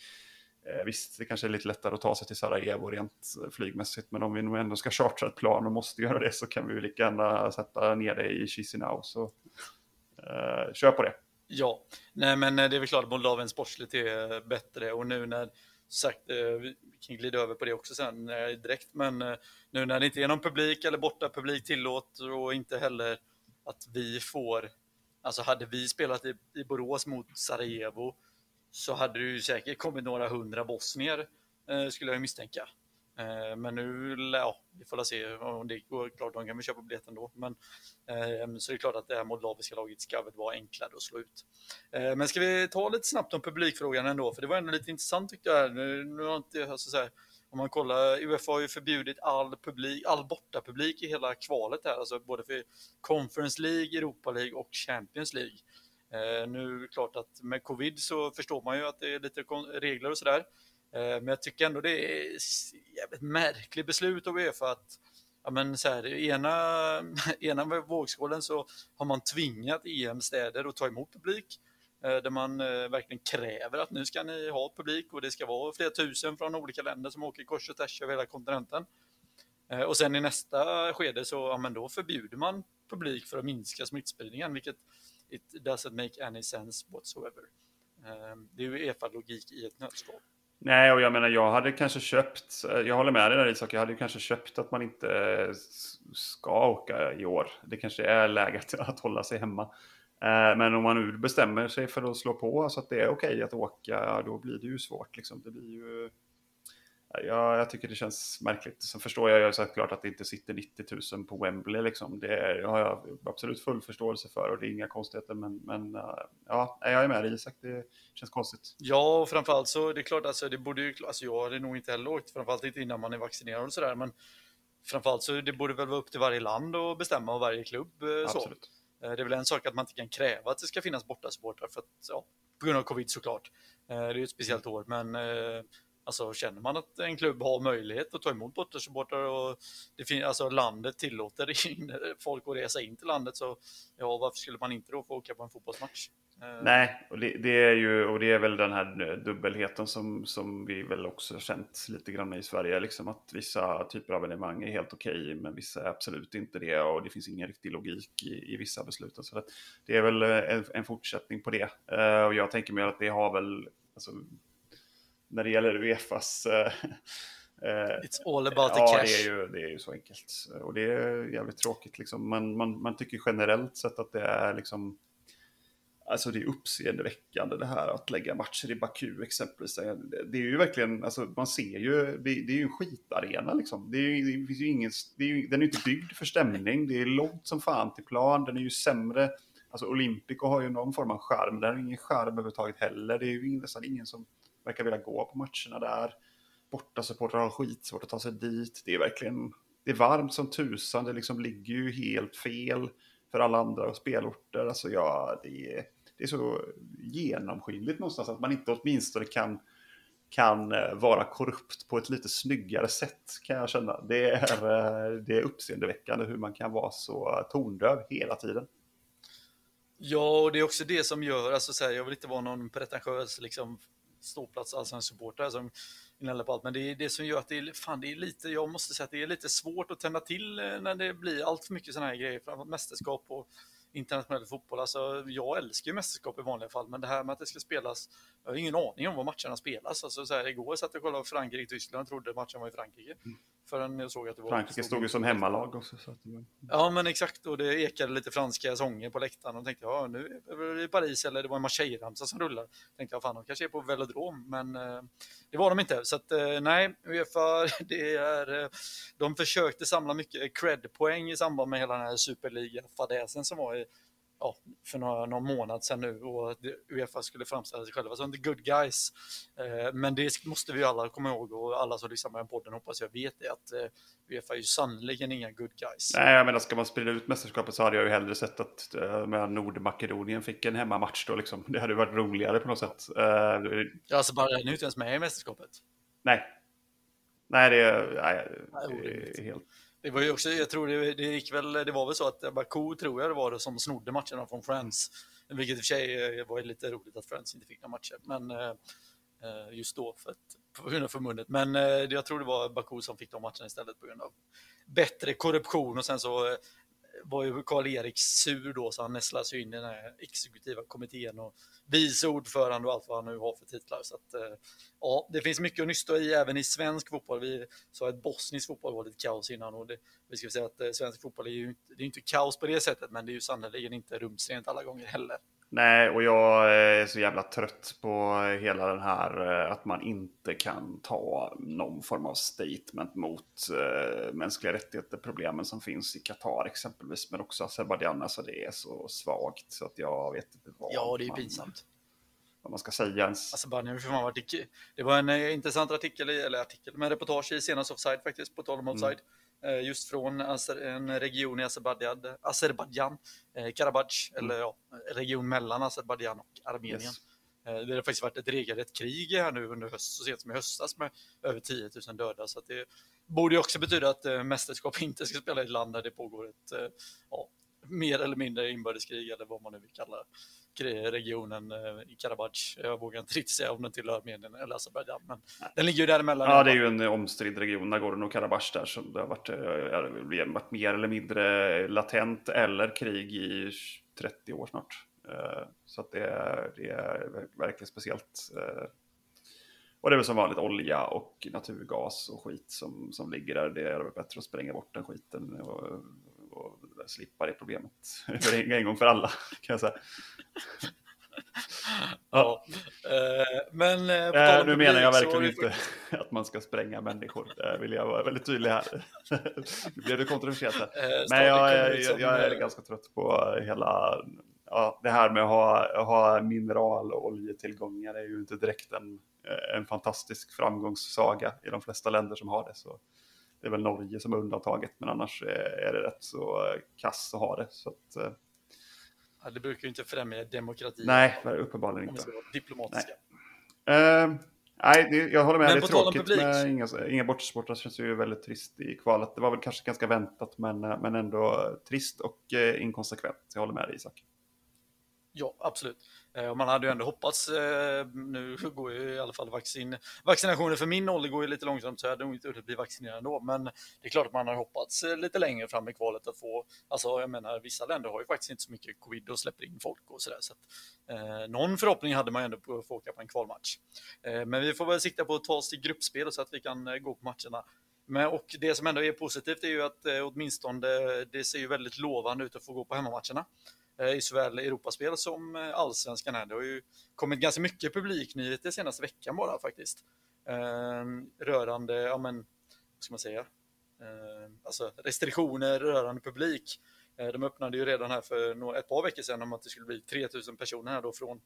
Speaker 2: Eh, visst, det kanske är lite lättare att ta sig till Sarajevo rent eh, flygmässigt. Men om vi nog ändå ska chartra ett plan och måste göra det så kan vi lika gärna sätta ner det i Chisinau. Så eh, kör på det.
Speaker 3: Ja, nej men eh, det är väl klart att Moldavien sportsligt är eh, bättre och nu när sagt, vi kan glida över på det också sen direkt, men nu när det inte är någon publik eller borta publik tillåter och inte heller att vi får, alltså hade vi spelat i, i Borås mot Sarajevo så hade det ju säkert kommit några hundra bosnier, eh, skulle jag misstänka. Eh, men nu, ja, vi får se om det går. Klart, de kan vi köpa biljetten då. Men, eh, så det är klart att det här moldaviska laget ska väl vara enklare att slå ut. Eh, men ska vi ta lite snabbt om publikfrågan ändå? För det var ändå lite intressant tyckte jag. Nu, nu har inte, alltså så här, om man kollar, Uefa har ju förbjudit all, publik, all bortapublik i hela kvalet här, alltså både för Conference League, Europa League och Champions League. Eh, nu är det klart att med covid så förstår man ju att det är lite regler och sådär. Eh, men jag tycker ändå det är jävligt märkligt beslut av Uefa att ja, men så här, i ena, ena vågskålen så har man tvingat EM-städer att ta emot publik eh, där man verkligen kräver att nu ska ni ha publik och det ska vara flera tusen från olika länder som åker kors och tvärs över hela kontinenten. Och sen i nästa skede så ja, men då förbjuder man publik för att minska smittspridningen, vilket It doesn't make any sense whatsoever. Ehm, det är ju EFA-logik i ett nötskal.
Speaker 2: Nej, och jag menar, jag hade kanske köpt, jag håller med dig där Isak, jag hade kanske köpt att man inte eh, ska åka i år. Det kanske är läget att hålla sig hemma. Ehm, men om man nu bestämmer sig för att slå på så att det är okej att åka, då blir det ju svårt. Liksom. Det blir ju Ja, jag tycker det känns märkligt. Sen förstår jag ju såklart att det inte sitter 90 000 på Wembley. Liksom. Det har jag absolut full förståelse för och det är inga konstigheter. Men, men eh, ja, jag är med dig Isak. Det känns konstigt.
Speaker 3: Ja, och framförallt så det är klart, alltså, det borde ju, alltså, jag hade nog inte heller åkt, framförallt inte innan man är vaccinerad och sådär. Men framförallt så det borde väl vara upp till varje land att bestämma och varje klubb. Eh, absolut. Så. Eh, det är väl en sak att man inte kan kräva att det ska finnas bortasupportrar för att, ja, på grund av covid såklart. Det är ju ett speciellt år, men Alltså känner man att en klubb har möjlighet att ta emot bortasupportrar och det finns, alltså landet tillåter folk att resa in till landet så ja, varför skulle man inte då få åka på en fotbollsmatch?
Speaker 2: Eh. Nej, och det, det, är ju och det är väl den här eh, dubbelheten som, som vi väl också känt lite grann i Sverige. Liksom att vissa typer av evenemang är helt okej, okay, men vissa är absolut inte det och det finns ingen riktig logik i, i vissa beslut. Så att det är väl eh, en, en fortsättning på det. Uh, och jag tänker mig att det har väl alltså, när det gäller Uefas... Eh,
Speaker 3: eh, It's all about the
Speaker 2: ja,
Speaker 3: cash.
Speaker 2: Det är, ju, det är ju så enkelt. Och det är jävligt tråkigt. Liksom. Man, man, man tycker generellt sett att det är liksom... Alltså det är uppseendeväckande det här att lägga matcher i Baku exempelvis. Det är ju verkligen, alltså man ser ju, det, det är ju en skitarena liksom. Det, är ju, det finns ju ingen, det är ju, den är ju inte byggd för stämning. Det är långt som fan till plan, den är ju sämre. Alltså Olympico har ju någon form av skärm, den har ingen skärm överhuvudtaget heller. Det är ju nästan ingen som verkar vilja gå på matcherna där. Bortasupportrar har skitsvårt att ta sig dit. Det är verkligen det är varmt som tusan. Det liksom ligger ju helt fel för alla andra spelorter. Alltså ja, det är, det är så genomskinligt någonstans att man inte åtminstone kan kan eh, vara korrupt på ett lite snyggare sätt kan jag känna. Det är, eh, det är uppseendeväckande hur man kan vara så tondöv hela tiden.
Speaker 3: Ja, och det är också det som gör, alltså så här, jag vill inte vara någon pretentiös liksom ståplats allsvensk-supportrar som gnäller på allt. Men det är det som gör att det är, fan, det är lite, jag måste säga att det är lite svårt att tända till eh, när det blir allt för mycket sådana här grejer, framförallt mästerskap och internationell fotboll. Alltså, jag älskar ju mästerskap i vanliga fall, men det här med att det ska spelas, jag har ingen aning om var matcherna spelas. Alltså, så här, igår satt jag och kollade Frankrike-Tyskland och trodde matchen var i Frankrike. Mm. Förrän jag såg att det var...
Speaker 2: Frankrike stod ju som hemmalag också. Så att...
Speaker 3: Ja, men exakt. Och det ekade lite franska sånger på läktaren och tänkte ja, nu är det i Paris eller det var en Marseille-ramsa som rullar. Tänkte jag, fan, de kanske är på velodrom, men eh, det var de inte. Så att eh, nej, Uefa, det är... Eh, de försökte samla mycket cred-poäng i samband med hela den här superliga-fadäsen som var i ja, för några, någon månad sedan nu och Uefa skulle framställa sig själva som the good guys. Eh, men det måste vi alla komma ihåg och alla som lyssnar på den podden hoppas jag vet det att eh, Uefa är ju sannerligen inga good guys.
Speaker 2: Nej, jag menar ska man sprida ut mästerskapet så hade jag ju hellre sett att eh, Nordmakedonien fick en hemmamatch då liksom. Det hade varit roligare på något sätt.
Speaker 3: Ja, alltså bara är inte ens med i mästerskapet.
Speaker 2: Nej. Nej, det är, nej, det är helt...
Speaker 3: Det var ju också, jag tror det, det gick väl, det var väl så att Baku tror jag det var det som snodde matcherna från Friends. Vilket i och för sig eh, var lite roligt att Friends inte fick några matcher. Men eh, eh just då för att, på grund av förbundet. Men eh, jag tror det var Baku som fick de matcherna istället på grund av bättre korruption och sen så var ju Karl-Erik sur då så han nästlas sig in i den här exekutiva kommittén och vice ordförande och allt vad han nu har för titlar. Så att, eh, ja, det finns mycket att nysta i även i svensk fotboll. Vi sa att bosnisk fotboll var lite kaos innan och det, vi ska säga att eh, svensk fotboll är ju inte, det är inte kaos på det sättet men det är ju sannerligen inte rumsrent alla gånger heller.
Speaker 2: Nej, och jag är så jävla trött på hela den här eh, att man inte kan ta någon form av statement mot uh, mänskliga rättigheter-problemen som finns i Qatar exempelvis, men också Azerbajdzjan. Alltså det är så svagt så att jag vet inte vad
Speaker 3: Ja, det är man, pinsamt.
Speaker 2: Vad man ska säga ens.
Speaker 3: Azerbajdzjan, det var en uh, intressant artikel, eller artikel, men reportage i senaste offside faktiskt, på tal om offside. Mm. Eh, just från en region i Azerbajdzjan, eh, Karabach, mm. eller ja, region mellan Azerbajdzjan och Armenien. Yes. Eh, det har faktiskt varit ett regelrätt krig här nu under höst, så sent som i höstas med över 10 000 döda. Så det borde också betyda att mästerskap inte ska spela i ett land där det pågår ett ja, mer eller mindre inbördeskrig eller vad man nu vill kalla det regionen eh, i Karabach. Jag vågar inte riktigt säga om den tillhör Armenien eller Azerbajdzjan, men Nej. den ligger ju däremellan.
Speaker 2: Ja, det är ju en omstridd region, Nagorno Karabach där, som det har varit, eh, varit mer eller mindre latent eller krig i 30 år snart. Eh, så att det, är, det är verkligen speciellt. Och det är väl som vanligt olja och naturgas och skit som, som ligger där. Det är väl bättre att spränga bort den skiten och, och slippa det problemet för en gång för alla kan jag säga.
Speaker 3: Ja, eh, men... eh, på
Speaker 2: Eh,
Speaker 3: om
Speaker 2: nu menar jag verkligen inte att man ska spränga människor. Där vill jag vara väldigt tydlig här. Nu blev det kontroversiellt här.
Speaker 3: Eh,
Speaker 2: Men jag,
Speaker 3: kommer
Speaker 2: är-
Speaker 3: ut som,
Speaker 2: jag är
Speaker 3: eh,
Speaker 2: ganska trött på hela ja, det här med att ha, ha mineral och oljetillgångar är ju inte direkt en, en fantastisk framgångssaga i de flesta länder som har det. Så det är väl Norge som är undantaget, men annars är det rätt så kass att ha det. Så att, eh,
Speaker 3: Ja, det brukar ju inte främja demokrati.
Speaker 2: nej, uppenbarligen inte.
Speaker 3: diplomatiska.
Speaker 2: Eh, nej, det, jag håller med.
Speaker 3: Men
Speaker 2: det är tråkigt med inga, inga bortasportrar. känns ju väldigt trist i kvalet. Det var väl kanske ganska väntat, men, eh, men ändå trist och eh, inkonsekvent. Jag håller med dig, Isak.
Speaker 3: Ja, absolut. Eh, man hade ju ändå hoppats, eh, nu går ju i alla fall vaccin, vaccinationen för min ålder går ju lite långsamt så jag hade nog inte hunnit bli vaccinerad ändå. Men det är klart att man har hoppats eh, lite längre fram i kvalet att få, alltså jag menar vissa länder har ju faktiskt inte så mycket covid och släpper in folk och sådär. Så att, eh, någon förhoppning hade man ju ändå på att få åka på en kvalmatch. Eh, men vi får väl sikta på att ta oss till gruppspel så att vi kan gå på matcherna. Men, och det som ändå är positivt är ju att eh, åtminstone det ser ju väldigt lovande ut att få gå på hemmamatcherna Eh, i såväl Europaspel som eh, allsvenskan. Här. Det har ju kommit ganska mycket publiknyheter senaste veckan bara faktiskt. Ehm, rörande, ja men, vad ska man säga, ehm, alltså restriktioner rörande publik. Eh, de öppnade ju redan här för ett par veckor sedan om att det skulle bli 3000 personer här då från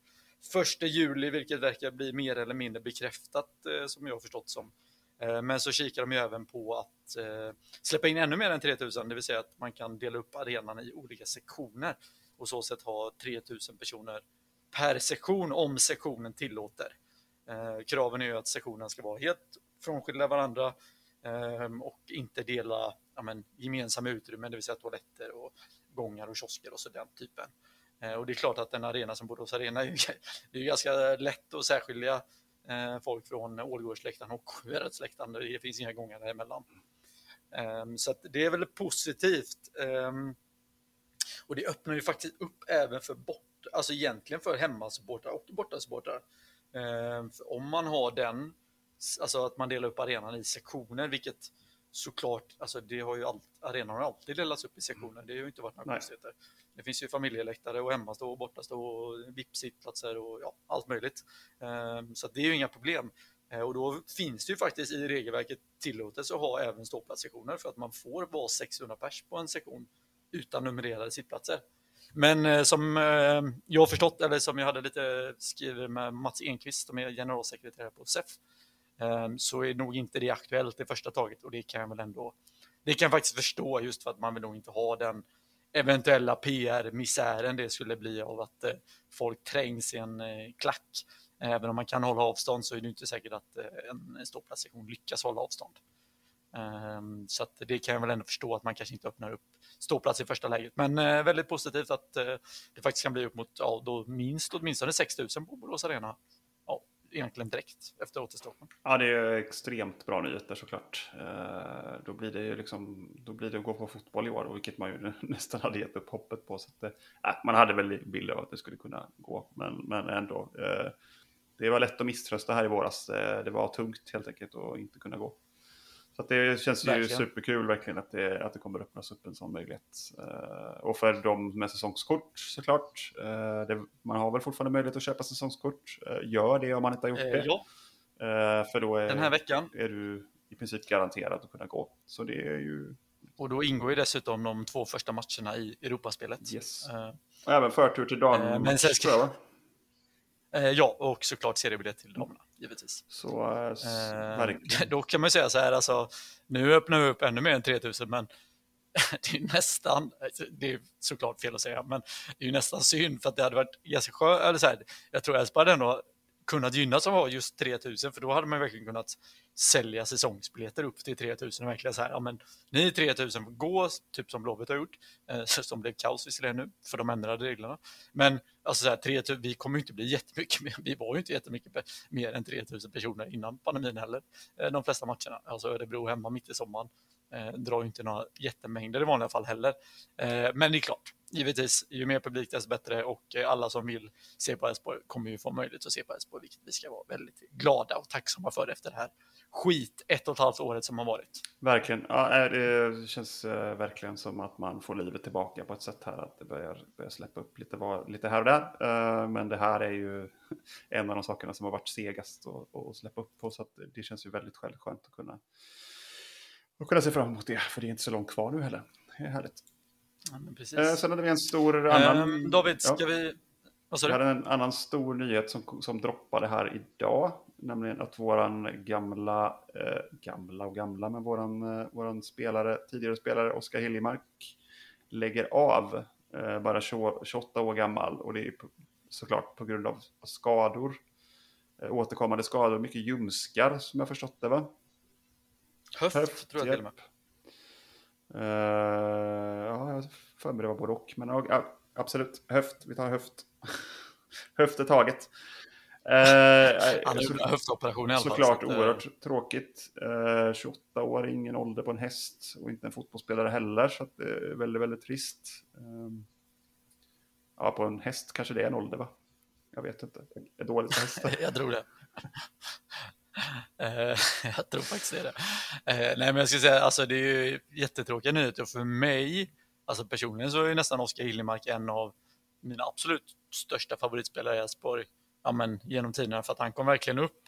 Speaker 3: 1 juli, vilket verkar bli mer eller mindre bekräftat som jag har förstått som. Men så kikar de ju även på att släppa in ännu mer än 3000, det vill säga att man kan dela upp arenan i olika sektioner och så sätt ha 3000 personer per sektion om sektionen tillåter. Eh, kraven är ju att sektionen ska vara helt frånskilda varandra eh, och inte dela ja, men, gemensamma utrymmen, det vill säga toaletter och gångar och kiosker och så den typen. Eh, och det är klart att en arena som Borås Arena är ju, det är ju ganska lätt att särskilja eh, folk från Ålgårdsläktaren och Sjuhäradsläktaren. Det finns inga gångar däremellan. Ehm, så att det är väl positivt. Ehm, och det öppnar ju faktiskt upp även för bort, alltså egentligen för hemmasupportrar och bortasupportrar. För om man har den, alltså att man delar upp arenan i sektioner, vilket såklart, alltså det har ju allt, arenan har alltid delats upp i sektioner. Det har ju inte varit några konstigheter. Det finns ju familjeläktare och hemmastå och bortastå och VIP-sittplatser och ja, allt möjligt. Ehm, Så det är ju inga problem. Eh, Och då finns det ju faktiskt i regelverket tillåtelse att ha även ståplatssektioner för att man får vara 600 pers på en sektion utan numrerade sittplatser. Men eh, som eh, jag har förstått, eller som jag hade lite skrivit med Mats Enqvist som är generalsekreterare på SEF, eh, så är nog inte det aktuellt i första taget och det kan jag väl ändå, det kan jag faktiskt förstå just för att man vill nog inte ha den eventuella PR-misären det skulle bli av att folk trängs i en klack. Även om man kan hålla avstånd så är det inte säkert att en ståplatssektion lyckas hålla avstånd. Ehm, så att det kan jag väl ändå förstå att man kanske inte öppnar upp ståplats i första läget. Men eh, väldigt positivt att eh, det faktiskt kan bli upp mot ja, då minst åtminstone 6 000 på Borås Arena. Ja, egentligen direkt efter återstarten.
Speaker 2: Ja, det är extremt bra nyheter såklart. Eh, då blir det ju liksom, då blir det att gå på fotboll i år, vilket man ju nästan hade gett upp hoppet på. Så att, det- äh, man hade väl bild av att det skulle kunna gå, men, men ändå. Det var lätt att misströsta här i våras. Det var tungt helt enkelt att inte kunna gå. Så det känns ju
Speaker 3: Verkligen.
Speaker 2: superkul verkligen att det, att det kommer öppnas upp en sån möjlighet. Eh, och för de med säsongskort såklart. Eh, det, man har väl fortfarande möjlighet att köpa säsongskort. Eh, gör det om man inte har gjort
Speaker 3: Eh,
Speaker 2: det.
Speaker 3: Ja,
Speaker 2: för då är,
Speaker 3: den här veckan.
Speaker 2: är du i princip garanterad att kunna gå. Så det är ju
Speaker 3: Och då ingår ju dessutom de två första matcherna i Europaspelet.
Speaker 2: yes. Och även förtur till dam.
Speaker 3: men sen ska-
Speaker 2: tror jag, va?
Speaker 3: Ja, och såklart seriebiljett till damerna, givetvis.
Speaker 2: Så äh,
Speaker 3: Eh,
Speaker 2: verkligen.
Speaker 3: Då kan man ju säga så här, alltså, nu öppnar vi upp ännu mer än 3000, men det är nästan, alltså, det är såklart fel att säga, men det är ju nästan synd för att det hade varit ganska skönt, eller så här, jag tror Elfsborg hade ändå kunnat gynnas av att ha just 3000, för då hade man verkligen kunnat sälja säsongsbiljetter upp till 3000 och verkligen så här, ja men ni 3000 får gå, typ som Blåvitt har gjort, eh, som blev kaos visserligen nu, för de ändrade reglerna. Men alltså så här, 3000, vi kommer ju inte bli jättemycket mer, vi var ju inte jättemycket mer än 3000 personer innan pandemin heller, eh, de flesta matcherna. Alltså Örebro hemma mitt i sommaren Eh, drar ju inte några jättemängder i vanliga fall heller. Eh, men det är klart, givetvis, ju mer publik desto bättre och eh, alla som vill se på Elfsborg kommer ju få möjlighet att se på Elfsborg, vilket vi ska vara väldigt glada och tacksamma för efter det här skit ett och ett halvt året som har varit.
Speaker 2: Verkligen. Ja, det känns eh, verkligen som att man får livet tillbaka på ett sätt här. Att det börjar, börjar släppa upp lite, var, lite här och där. Eh, men det här är ju en av de sakerna som har varit segast att släppa upp på. Så det känns ju väldigt skönt att kunna och kunna se fram emot det, för det är inte så långt kvar nu heller. Det är härligt. Ja, eh, sen hade vi en stor annan...
Speaker 3: Um, David, ska ja. vi...
Speaker 2: Vad sa du? Vi hade en annan stor nyhet som, som droppade här idag. Nämligen att våran gamla, eh, gamla och gamla, men våran, eh, våran spelare, tidigare spelare Oskar Hiljemark lägger av. Eh, bara 28 år gammal och det är på, såklart på grund av skador. Eh, återkommande skador, mycket ljumskar som jag förstått det va?
Speaker 3: Höft, höft tror jag till och med.
Speaker 2: Uh, ja, jag för mig det var både och. Men ja, absolut, höft. Vi tar höft. höft är taget.
Speaker 3: Uh, Han gjorde höftoperation i alla
Speaker 2: fall. Såklart så att, oerhört uh... tråkigt. Uh, 28 år, ingen ålder på en häst och inte en fotbollsspelare heller. Så det är väldigt, väldigt trist. Um, ja, på en häst kanske det är en ålder va? Jag vet inte. Jag är dålig på hästar.
Speaker 3: jag tror det. Eh, jag tror faktiskt det är det. Eh, nej, men jag ska säga, alltså det är ju jättetråkiga nyheter för mig, alltså personligen så är nästan Oskar Hiljemark en av mina absolut största favoritspelare i Elfsborg ja, men genom tiderna för att han kom verkligen upp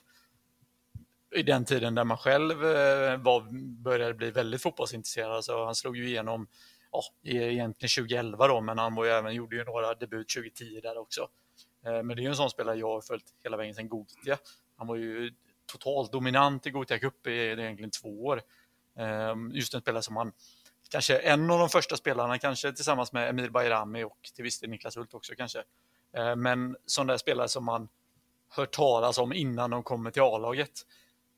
Speaker 3: i den tiden där man själv eh, var, började bli väldigt fotbollsintresserad. Alltså, han slog ju igenom ja, egentligen 2011 då, men han var ju även, gjorde ju några debut 2010 där också. Men det är ju en sån spelare jag har följt hela vägen sedan Gothia. Han var ju totalt dominant i Gothia Cup i egentligen två år. Ehm, just en spelare som han, kanske en av de första spelarna, kanske tillsammans med Emir Bayrami och till viss del Niklas Hult också kanske. Ehm, men sån där spelare som man hört talas om innan de kommer till A-laget.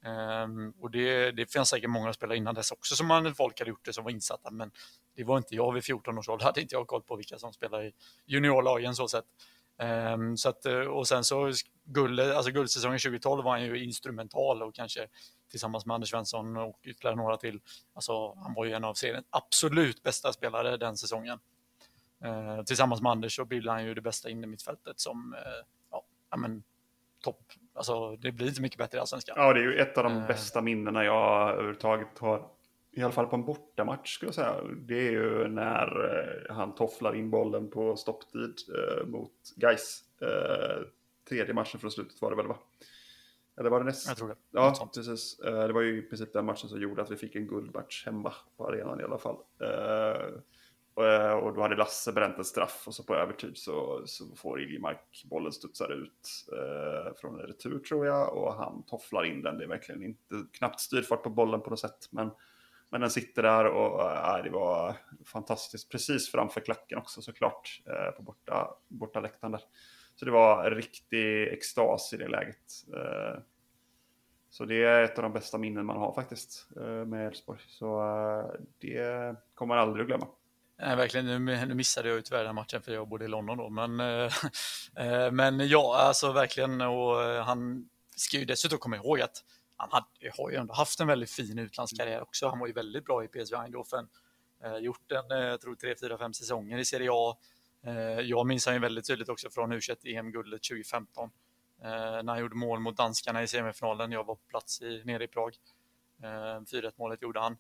Speaker 3: Ehm, och det, det finns säkert många spelare innan dess också som man, folk hade gjort det som var insatta, men det var inte jag vid 14 års ålder, hade inte jag koll på vilka som spelar i juniorlagen så sett. Um, så att, eh, och sen så guld, alltså guldsäsongen 2012 var han ju instrumental och kanske tillsammans med Anders Svensson och ytterligare några till. Alltså, han var ju en av seriens absolut bästa spelare den säsongen. Uh, tillsammans med Anders så bildade han ju det bästa innermittfältet som uh, ja, men, topp. Alltså, det blir inte mycket bättre i Allsvenskan.
Speaker 2: Ja, det är ju ett av de uh, bästa minnena jag överhuvudtaget har i alla fall på en bortamatch skulle jag säga, det är ju när eh, han tofflar in bollen på stopptid eh, mot Gais. Eh, tredje matchen från slutet var det väl va? Eller var det näst?
Speaker 3: Jag tror det.
Speaker 2: Ja, precis. Det var ju i princip den matchen som gjorde att vi fick en guldmatch hemma på arenan i alla fall. Och, då hade Lasse bränt en straff och så på övertid så, så får Iljemark bollen studsar ut från en retur tror jag och han tofflar in den. Det är verkligen inte knappt styrfart på bollen på något sätt men men den sitter där och äh, det var fantastiskt. Precis framför klacken också såklart. Äh, på borta, borta läktaren där. Så det var riktig extas i det läget. Äh, så det är ett av de bästa minnen man har faktiskt äh, med Elfsborg. Så äh, det kommer man aldrig att glömma.
Speaker 3: Nej, verkligen. Nu, nu missade jag ju tyvärr den matchen för jag bodde i London då. Men, äh, men ja, alltså verkligen. Och han ska ju dessutom komma ihåg att han hade, har ju ändå haft en väldigt fin utlandskarriär också. Han var ju väldigt bra i PSV Eindhoven. Eh, gjort en, eh, jag tror, tre, fyra, fem säsonger i Serie A. Eh, jag minns han ju väldigt tydligt också från U21 EM-guldet 2015. Eh, när han gjorde mål mot danskarna i semifinalen. Jag var på plats i, nere i Prag. Eh, 4-1 målet gjorde han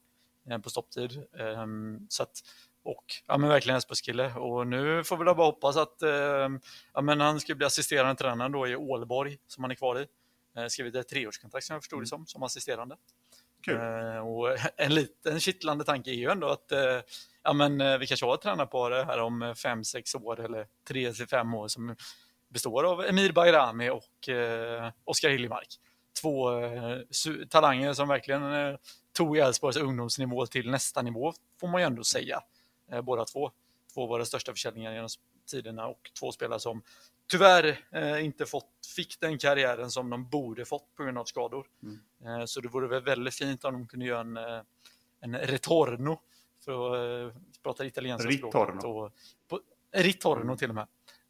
Speaker 3: eh, på stopptid. Eh, så att, och ja, men verkligen Elfsborgskille. Och nu får vi bara hoppas att eh, ja, men han ska bli assisterande tränare då i Ålborg som han är kvar i. Eh, skrivit ett treårskontrakt som jag förstod det mm. som, som assisterande. Eh, och en liten kittlande tanke är ju ändå att eh, ja, men, vi kanske har ett tränarpar här om fem, sex år eller tre till fem år som består av Emir Bayrami och eh, Oskar Hiljemark. Två eh, talanger som verkligen eh, tog Elfsborgs ungdomsnivå till nästa nivå, får man ju ändå säga. Eh, båda två. Två av våra största försäljningar genom tiderna och två spelare som tyvärr eh, inte fått, fick den karriären som de borde fått på grund av skador. Mm. Eh, så det vore väl väldigt fint om de kunde göra en, eh, en retorno, för att eh, prata italienska
Speaker 2: språket.
Speaker 3: Och, på, ritorno till och med,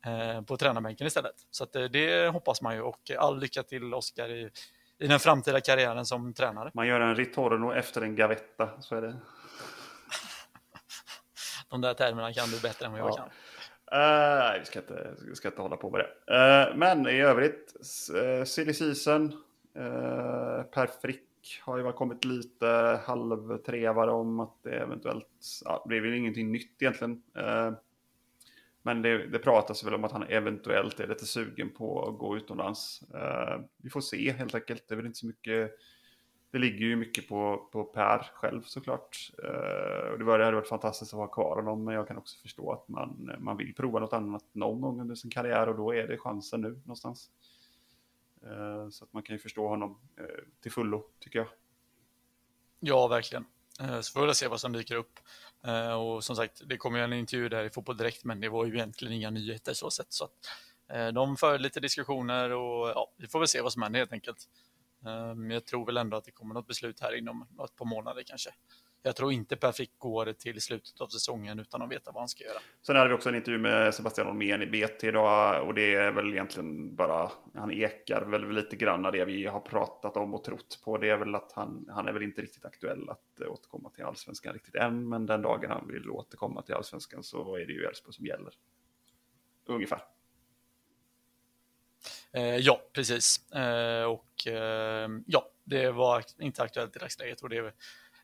Speaker 3: eh, på tränarbänken istället. Så eh, det hoppas man ju och all lycka till Oskar i i den framtida karriären som tränare.
Speaker 2: Man gör en ritorno efter en gavetta, så är det.
Speaker 3: De där termerna kan du bättre än vad jag
Speaker 2: Ja.
Speaker 3: kan.
Speaker 2: Uh, Nej, vi ska inte, vi ska inte hålla på med det. Uh, men i övrigt, uh, silly season. Uh, per Frick har ju väl kommit lite halvtrevare om att det eventuellt, ja, det är väl ingenting nytt egentligen. Uh, men det, det pratas väl om att han eventuellt är lite sugen på att gå utomlands. Vi får se helt enkelt. Det är väl inte så mycket. Det ligger ju mycket på, på Per själv såklart. Eh, och det var- det hade varit fantastiskt att ha kvar honom. Men jag kan också förstå att man, man vill prova något annat någon gång under sin karriär. Och då är det chansen nu någonstans. Eh, så att man kan ju förstå honom eh, till fullo tycker jag.
Speaker 3: Ja, verkligen. Eh, Så får vi se vad som dyker upp. Eh, Och som sagt, det kom ju en intervju där i Fotboll Direkt, men det var ju egentligen inga nyheter så sett. Så att eh, de för lite diskussioner och ja, vi får väl se vad som händer helt enkelt. Men jag tror väl ändå att det kommer något beslut här inom ett par månader kanske. Jag tror inte Per Frick går till slutet av säsongen utan att veta vad han ska göra.
Speaker 2: Sen hade vi också en intervju med Sebastian Holmén i BT idag och det är väl egentligen bara, han ekar väl lite grann av det vi har pratat om och trott på. Det är väl att han, han är väl inte riktigt aktuell att eh, återkomma till allsvenskan riktigt än, men den dagen han vill återkomma till allsvenskan så är det ju Elfsborg som gäller. Ungefär.
Speaker 3: Eh, ja, precis. Eh, och eh, ja, det var inte aktuellt i dagsläget och det,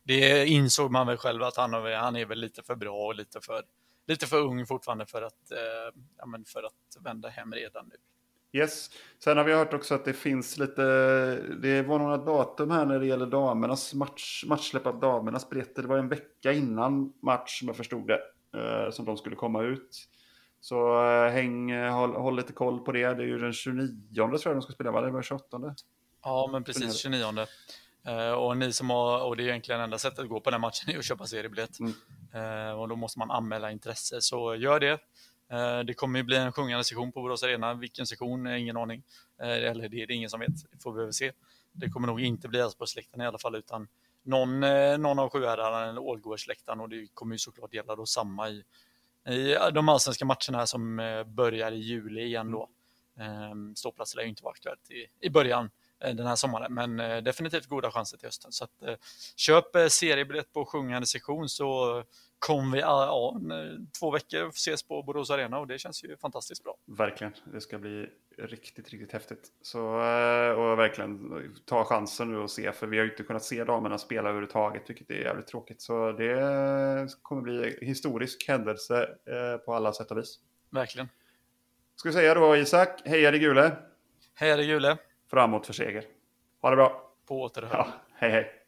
Speaker 3: det insåg man väl själv att han, han är väl lite för bra och lite för, lite för ung fortfarande för att, eh, ja, men för att vända hem redan nu.
Speaker 2: Yes. Sen har vi hört också att det finns lite, det var några datum här när det gäller damernas match, matchsläpp av damernas biljetter. Det var en vecka innan match som jag förstod det, eh, som de skulle komma ut. Så eh, häng, eh, håll, håll lite koll på det. Det är ju den 29 tror jag de ska spela, va? Det var 28.
Speaker 3: Ja, men precis 29. Eh, och ni som har, och det är egentligen enda sättet att gå på den matchen är att köpa seriebiljett.
Speaker 2: Mm.
Speaker 3: Och då måste man anmäla intresse, så gör det. Det kommer ju bli en sjungande sektion på Borås Arena. Vilken sektion? Eh, Ingen aning. Eller det är det ingen som vet. Det får vi väl se. Det kommer nog inte bli Elfsborgssläkten i alla fall, utan någon, någon av Sjuhäradarna eller Ålgårdssläktaren och det kommer ju såklart gälla då samma i, i de allsvenska matcherna som eh, börjar i juli igen då. Ehm, ståplats Ståplatser lär ju inte vara aktuellt i, i början eh, den här sommaren, men eh, definitivt goda chanser till hösten. Så att, köp seriebiljett på sjungande sektion så kommer vi ja, två veckor ses på Borås Arena och det känns ju fantastiskt bra.
Speaker 2: Verkligen. Det ska bli riktigt, riktigt häftigt. Så, eh, och verkligen ta chansen nu och se, för vi har ju inte kunnat se damerna spela överhuvudtaget, vilket är jävligt tråkigt. Så det kommer bli historisk händelse eh, på alla sätt och vis.
Speaker 3: Verkligen.
Speaker 2: Ska vi säga då Isak, heja det gule,
Speaker 3: Hej är det Gule,
Speaker 2: framåt för seger. Ha det bra.
Speaker 3: på återhörande.
Speaker 2: Ja, hej hej.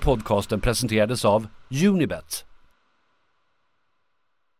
Speaker 4: Podcasten presenterades av Unibet,